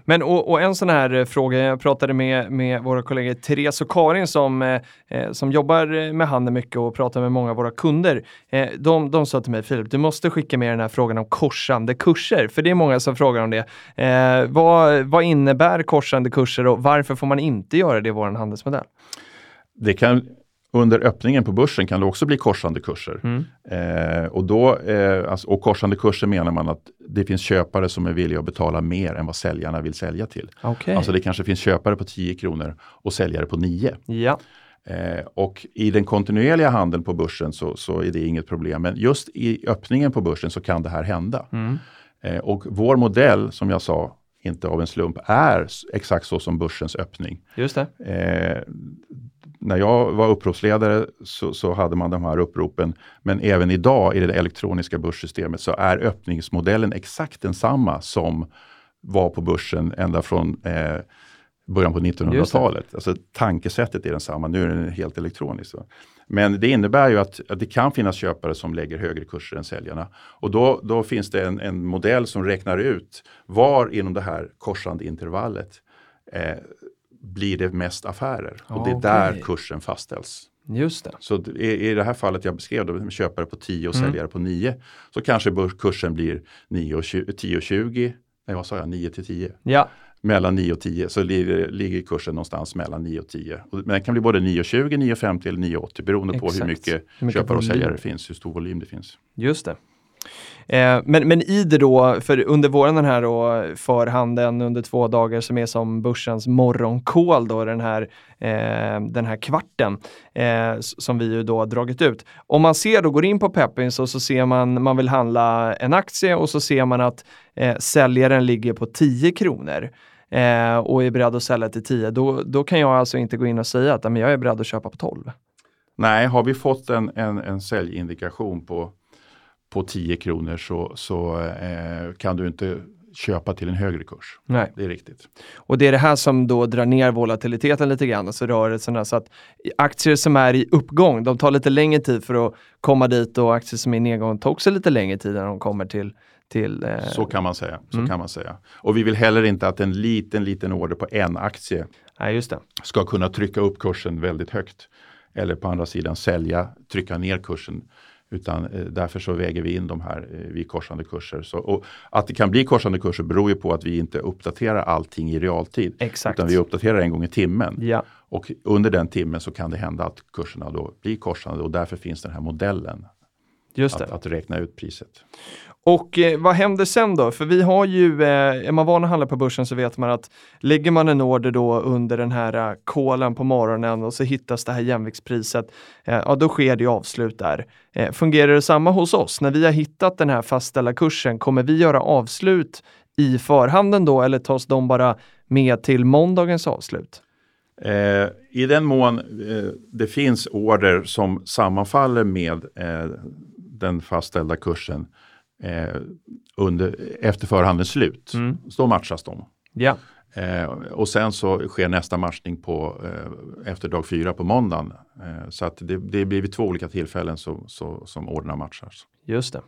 Men och, och en sån här eh, fråga, jag pratade med, med våra kollegor Therese och Karin som, eh, eh som jobbar eh, med handel mycket och pratar med många av våra kunder. Eh, de, de sa till mig, Filip, du måste skicka med den här frågan om korsande kurser, för det är många som frågar om det. Eh, vad, vad innebär korsande kurser och varför får man inte göra det i vår handelsmodell? Det kan, under öppningen på börsen kan det också bli korsande kurser. Mm. Eh, och, då, eh, alltså, och korsande kurser menar man att det finns köpare som är villiga att betala mer än vad säljarna vill sälja till. Okej. Alltså det kanske finns köpare på 10 kronor och säljare på 9. Ja. Eh, och i den kontinuerliga handeln på börsen så, så är det inget problem. Men just i öppningen på börsen så kan det här hända. Mm. Eh, och vår modell, som jag sa, inte av en slump, är exakt så som börsens öppning. Just det. Eh, när jag var uppropsledare så, så, hade man de här uppropen. Men även idag i det elektroniska börssystemet så är öppningsmodellen exakt densamma som var på börsen ända från eh, början på 1900-talet. Alltså tankesättet är densamma, nu är den helt elektronisk. Men det innebär ju att, att, det kan finnas köpare som lägger högre kurser än säljarna. Och då, då finns det en, en modell som räknar ut var inom det här korsande intervallet eh, blir det mest affärer. Och det är där kursen fastställs. Just det. Så i, i det här fallet jag beskrev, då, köpare på 10 och mm. säljare på 9, så kanske kursen blir 10 och 20, nej vad sa jag, 9 till 10. Ja mellan 9 och 10 så ligger, ligger kursen någonstans mellan 9 och 10. Men den kan bli både 9,20, 9,50 eller 9,80 beroende Exakt. på hur mycket, hur mycket köpare och säljare det finns, hur stor volym det finns. Just det. Eh, men, men i det då, för under våren den här då, förhandeln under två dagar som är som börsens morgonkål då, den här, eh, den här kvarten eh, som vi ju då dragit ut. Om man ser då, går in på Peppins och så ser man, man vill handla en aktie och så ser man att eh, säljaren ligger på 10 kronor eh, och är beredd att sälja till 10, då, då kan jag alltså inte gå in och säga att men jag är beredd att köpa på 12. Nej, har vi fått en, en, en säljindikation på, på 10 kronor så, så eh, kan du inte köpa till en högre kurs. Nej. Det är riktigt. Och det är det här som då drar ner volatiliteten lite grann, alltså rörelserna. Så att aktier som är i uppgång, de tar lite längre tid för att komma dit och aktier som är i nedgång tar också lite längre tid när de kommer till, till, eh... Så kan man säga. Så mm. kan man säga. Och vi vill heller inte att en liten, liten order på en aktie Nej, ska kunna trycka upp kursen väldigt högt. Eller på andra sidan sälja, trycka ner kursen. Utan eh, därför så väger vi in de här eh, vid korsande kurser. Så, och att det kan bli korsande kurser beror ju på att vi inte uppdaterar allting i realtid. Exakt. Utan vi uppdaterar en gång i timmen. Ja. Och under den timmen så kan det hända att kurserna då blir korsande och därför finns den här modellen. Just att, att, räkna ut priset. Och eh, vad händer sen då? För vi har ju, eh, är man van att handla på börsen så vet man att lägger man en order då under den här eh, kolen på morgonen och så hittas det här jämviktspriset, eh, ja då sker det ju avslut där. Eh, fungerar det samma hos oss? När vi har hittat den här fastställda kursen, kommer vi göra avslut i förhanden då eller tas de bara med till måndagens avslut? Eh, I den mån eh, det finns order som sammanfaller med eh, den fastställda kursen eh, under, efter förhandens slut. Mm. Så matchas de. Ja. Eh, och sen så sker nästa matchning på, eh, efter dag fyra på måndagen. Eh, så att det, det blir vid två olika tillfällen så, så, som ordnar matcher. Just det.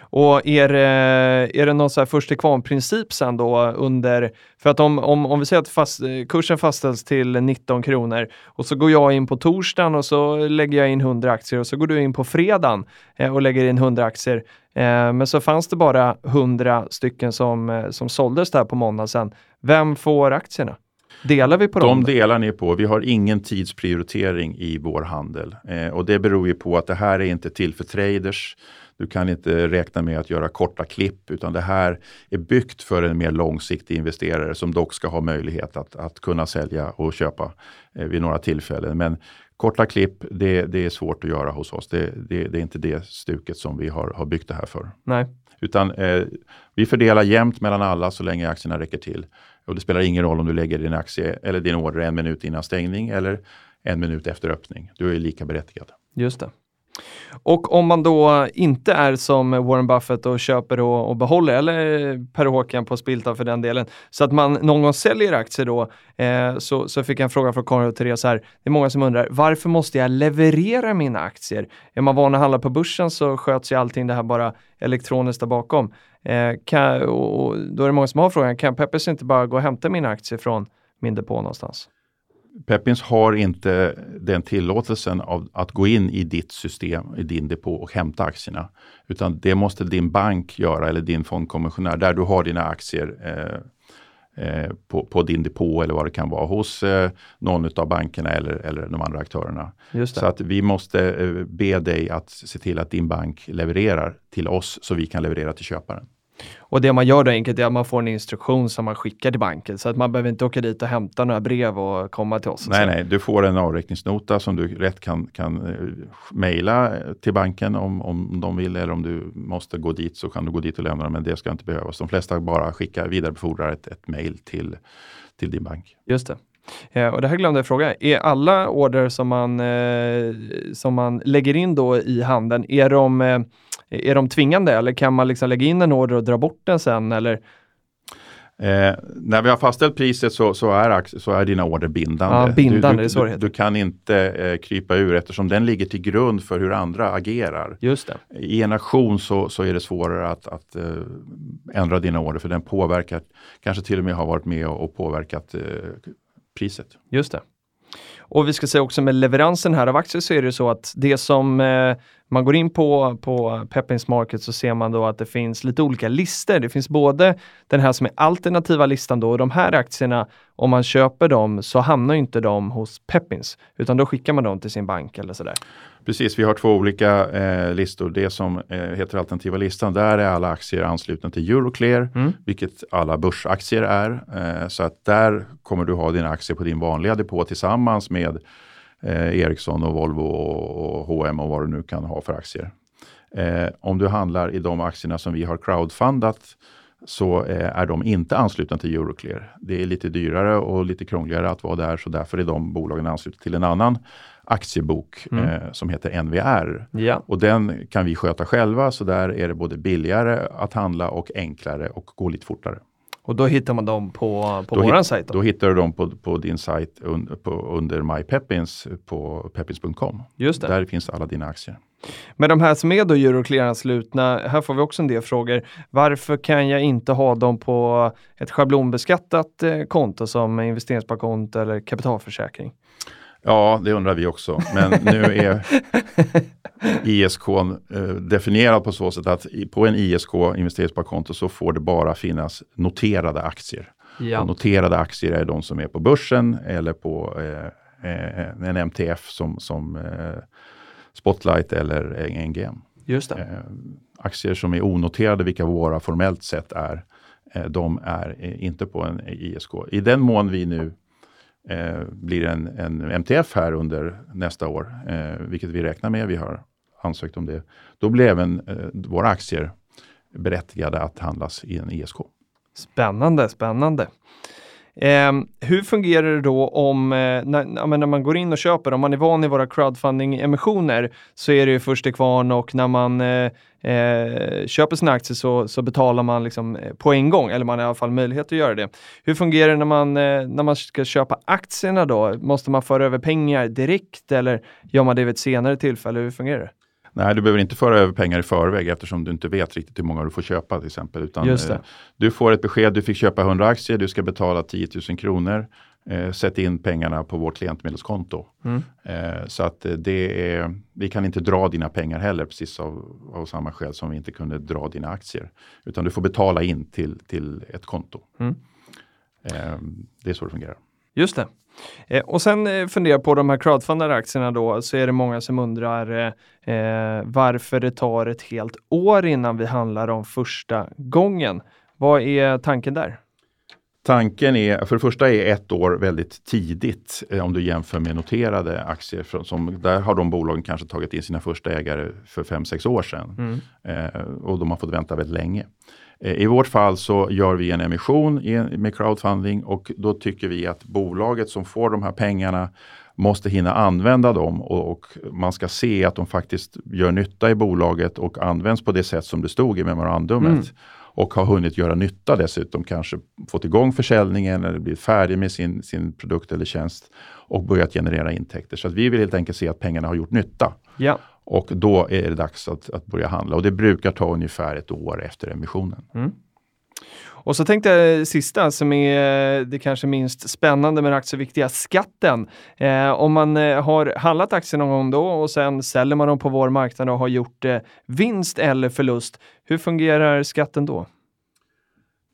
Och är, eh, är det någon så här först till kvarn-princip sen då under, för att om, om, om vi säger att fast, eh, kursen fastställs till 19 kronor och så går jag in på torsdagen och så lägger jag in 100 aktier och så går du in på fredagen eh, och lägger in 100 aktier. Eh, men så fanns det bara 100 stycken som, eh, som såldes där på måndagen sen. Vem får aktierna? Delar vi på dem? De delar ni på. Vi har ingen tidsprioritering i vår handel. Eh, och det beror ju på att det här är inte till för traders. Du kan inte räkna med att göra korta klipp utan det här är byggt för en mer långsiktig investerare som dock ska ha möjlighet att, att kunna sälja och köpa eh, vid några tillfällen. Men korta klipp, det, det är svårt att göra hos oss. Det, det, det, är inte det stuket som vi har, har byggt det här för. Nej. Utan eh, vi fördelar jämnt mellan alla så länge aktierna räcker till. Och det spelar ingen roll om du lägger din aktie eller din order en minut innan stängning eller en minut efter öppning. Du är lika berättigad. Just det. Och om man då inte är som Warren Buffett och köper och, och behåller, eller Per Håkan på Spiltan för den delen, så att man någon gång säljer aktier då, eh, så, så fick jag en fråga från Karin och Therese här. Det är många som undrar, varför måste jag leverera mina aktier? Är man van att handla på börsen så sköts ju allting det här bara elektroniskt där bakom. Eh, kan, och då är det många som har frågan, kan Peppers inte bara gå och hämta mina aktier från min depå någonstans? Peppins har inte den tillåtelsen av att gå in i ditt system, i din depå och hämta aktierna. Utan det måste din bank göra eller din fondkommissionär där du har dina aktier eh, eh, på, på, din depå eller vad det kan vara hos eh, någon av bankerna eller, eller de andra aktörerna. Så att vi måste eh, be dig att se till att din bank levererar till oss så vi kan leverera till köparen. Och det man gör då enkelt är att man får en instruktion som man skickar till banken så att man behöver inte åka dit och hämta några brev och komma till oss. Nej, nej, du får en avräkningsnota som du rätt kan, kan uh, mejla till banken om, om de vill eller om du måste gå dit så kan du gå dit och lämna den men det ska inte behövas. De flesta bara skickar vidarebefordrar ett, ett mejl till, till din bank. Just det. Eh, och det här glömde jag fråga. Är alla order som man, eh, som man lägger in då i handeln, är de, eh, är de tvingande eller kan man liksom lägga in en order och dra bort den sen? Eller? Eh, när vi har fastställt priset så, så, är, så är dina order bindande. Ja, bindande, du, du, du, du kan inte eh, krypa ur eftersom den ligger till grund för hur andra agerar. Just det. I en aktion så, så är det svårare att, att eh, ändra dina order för den påverkar, kanske till och med har varit med och, och påverkat eh, priset. Just det. Och vi ska säga också med leveransen här av aktier så är det så att det som eh, man går in på, på Peppins Market så ser man då att det finns lite olika listor. Det finns både den här som är alternativa listan då och de här aktierna, om man köper dem så hamnar inte de hos Peppins utan då skickar man dem till sin bank eller sådär. Precis, vi har två olika eh, listor. Det som eh, heter alternativa listan, där är alla aktier anslutna till Euroclear, mm. vilket alla börsaktier är. Eh, så att där kommer du ha dina aktier på din vanliga depå tillsammans med eh, Ericsson och Volvo och, och H&M och vad du nu kan ha för aktier. Eh, om du handlar i de aktierna som vi har crowdfundat så eh, är de inte anslutna till Euroclear. Det är lite dyrare och lite krångligare att vara där så därför är de bolagen anslutna till en annan aktiebok mm. eh, som heter NVR. Ja. Och den kan vi sköta själva så där är det både billigare att handla och enklare och gå lite fortare. Och då hittar man dem på, på våran sajt? Då? då hittar du dem på, på din sajt un, på, under MyPeppins på peppins.com. Just det. Där finns alla dina aktier. Men de här som är då Euroclear-anslutna, här får vi också en del frågor. Varför kan jag inte ha dem på ett schablonbeskattat eh, konto som investeringssparkonto eller kapitalförsäkring? Ja, det undrar vi också. Men nu är ISK eh, definierad på så sätt att på en ISK, investeringssparkonto, så får det bara finnas noterade aktier. Ja. Noterade aktier är de som är på börsen eller på eh, eh en MTF som, som eh, Spotlight eller NGM. Just eh, aktier som är onoterade, vilka våra formellt sett är, eh, de är inte på en ISK. I den mån vi nu eh, blir en, en MTF här under nästa år, eh, vilket vi räknar med, vi har ansökt om det, då blir även eh, våra aktier berättigade att handlas i en ISK. Spännande, spännande. Eh, hur fungerar det då om, eh, när, när, man går in och köper, om man är van i våra crowdfunding-emissioner så är det ju först till kvarn och när man eh, eh, köper sina aktier så, så betalar man liksom eh, på en gång, eller man har i alla fall möjlighet att göra det. Hur fungerar det när man, eh, när man ska köpa aktierna då? Måste man föra över pengar direkt eller gör man det vid ett senare tillfälle? Hur fungerar det? Nej, du behöver inte föra över pengar i förväg eftersom du inte vet riktigt hur många du får köpa till exempel. Utan, eh, du får ett besked, du fick köpa 100 aktier, du ska betala 10 000 kronor. Eh, sätt in pengarna på vårt klientmedelskonto. Mm. Eh, så att eh, det är, vi kan inte dra dina pengar heller, precis av, av samma skäl som vi inte kunde dra dina aktier. Utan du får betala in till, till ett konto. Mm. Eh, det är så det fungerar. Just det. Eh, och sen eh, fundera på de här crowdfundade aktierna då, så är det många som undrar eh, eh, varför det tar ett helt år innan vi handlar dem första gången. Vad är tanken där? Tanken är, för det första är ett år väldigt tidigt eh, om du jämför med noterade aktier. För, som, där har de bolagen kanske tagit in sina första ägare för 5-6 år sedan. Mm. Eh, och de har fått vänta väldigt länge. Eh, I vårt fall så gör vi en emission med crowdfunding och då tycker vi att bolaget som får de här pengarna måste hinna använda dem och, och, man ska se att de faktiskt gör nytta i bolaget och används på det sätt som det stod i memorandumet. Mm. Och har hunnit göra nytta dessutom, kanske fått igång försäljningen eller blivit färdig med sin, sin produkt eller tjänst och börjat generera intäkter. Så att vi vill helt enkelt se att pengarna har gjort nytta. Ja. Och då är det dags att, att börja handla och det brukar ta ungefär ett år efter emissionen. Mm. Och så tänkte jag sista som är det kanske minst spännande men aktieviktiga, skatten. Eh, om man eh, har handlat aktier någon gång då och sen säljer man dem på vår marknad och har gjort eh, vinst eller förlust. Hur fungerar skatten då?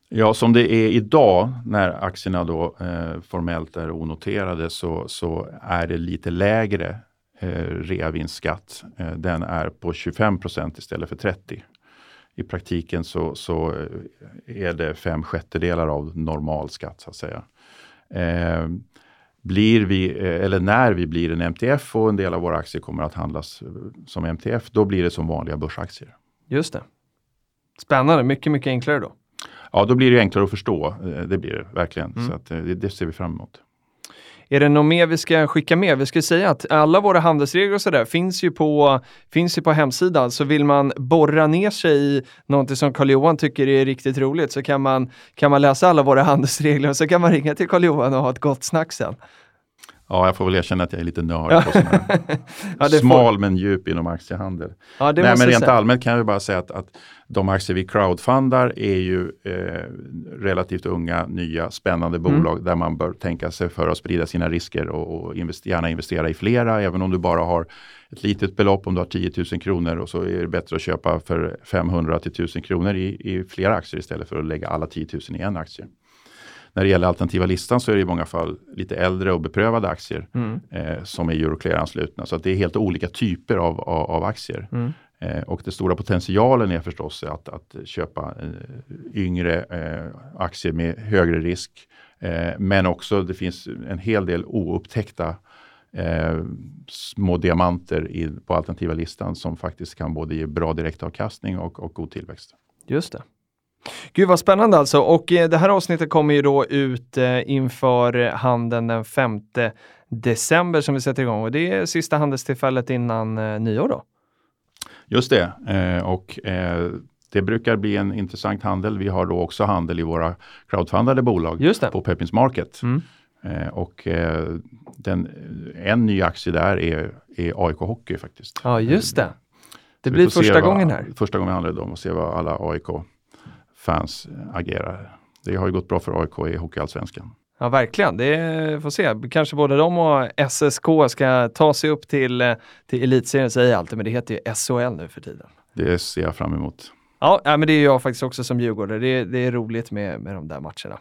Ja, som det är idag när aktierna då eh, formellt är onoterade så, så är det lite lägre eh, reavinstskatt. Eh, den är på 25% istället för 30. I praktiken så, så eh, är det fem sjättedelar av normal skatt så att säga. Eh, blir vi, eh, eller när vi blir en MTF och en del av våra aktier kommer att handlas eh, som MTF, då blir det som vanliga börsaktier. Just det. Spännande, mycket, mycket enklare då. Ja, då blir det enklare att förstå. Det blir det verkligen. Mm. Så att, det, det ser vi fram emot är det något mer vi ska skicka med? Vi ska säga att alla våra handelsregler och sådär finns ju på, finns ju på hemsidan. Så vill man borra ner sig i någonting som Carl-Johan tycker är riktigt roligt så kan man, kan man läsa alla våra handelsregler och så kan man ringa till Carl-Johan och ha ett gott snack sen. Ja, jag får väl erkänna att jag är lite nörd på sådana ja, Smal får... men djup inom aktiehandel. Ja, Nej, men rent säga. allmänt kan jag bara säga att, att de aktier vi crowdfundar är ju eh, relativt unga, nya, spännande mm. bolag där man bör tänka sig för att sprida sina risker och, och invest gärna investera i flera, även om du bara har ett litet belopp, om du har 10 000 kronor och så är det bättre att köpa för 500 till 1000 kronor i, i flera aktier istället för att lägga alla 10 000 i en aktie. När det gäller alternativa listan så är det i många fall lite äldre och beprövade aktier mm. eh, som är Euroclear-anslutna. Så det är helt olika typer av, av, av aktier. Mm. Eh, och den stora potentialen är förstås att, att köpa eh, yngre eh, aktier med högre risk. Eh, men också det finns en hel del oupptäckta eh, små diamanter i, på alternativa listan som faktiskt kan både ge bra direktavkastning och, och god tillväxt. Just det. Gud vad spännande alltså och eh, det här avsnittet kommer ju då ut eh, inför handeln den 5 december som vi sätter igång och det är sista handelstillfället innan eh, nyår då. Just det och det brukar bli en intressant handel. Vi har då också handel i våra crowdfundade bolag på Pepins Market. Mm. Och den, en ny aktie där är, är AIK Hockey faktiskt. Ja just det. Det blir första gången här. Första gången vi handlar dem och se vad alla AIK fans agerar. Det har ju gått bra för AIK i Hockeyallsvenskan. Ja, verkligen. Det får se. Kanske både de och SSK ska ta sig upp till, till elitserien, säger jag alltid, men det heter ju SHL nu för tiden. Det ser jag fram emot. Ja, men det är jag faktiskt också som djurgårdare. Det, det är roligt med, med de där matcherna.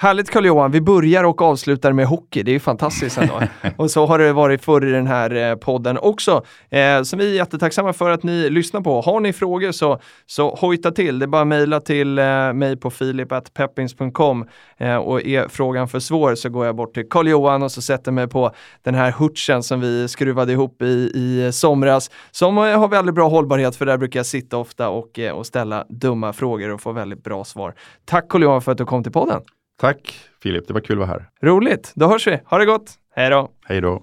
Härligt Carl-Johan, vi börjar och avslutar med hockey. Det är ju fantastiskt ändå. och så har det varit förr i den här eh, podden också. Eh, som vi är jättetacksamma för att ni lyssnar på. Har ni frågor så, så hojta till. Det är bara att mejla till eh, mig på filip.peppins.com eh, och är frågan för svår så går jag bort till Carl-Johan och så sätter mig på den här hutchen som vi skruvade ihop i, i somras. Som eh, har väldigt bra hållbarhet för där brukar jag sitta ofta och, eh, och ställa dumma frågor och få väldigt bra svar. Tack Carl-Johan för att du kom till podden. Tack Filip, det var kul att vara här. Roligt, då hörs vi. Ha det gott. Hej då. Hej då.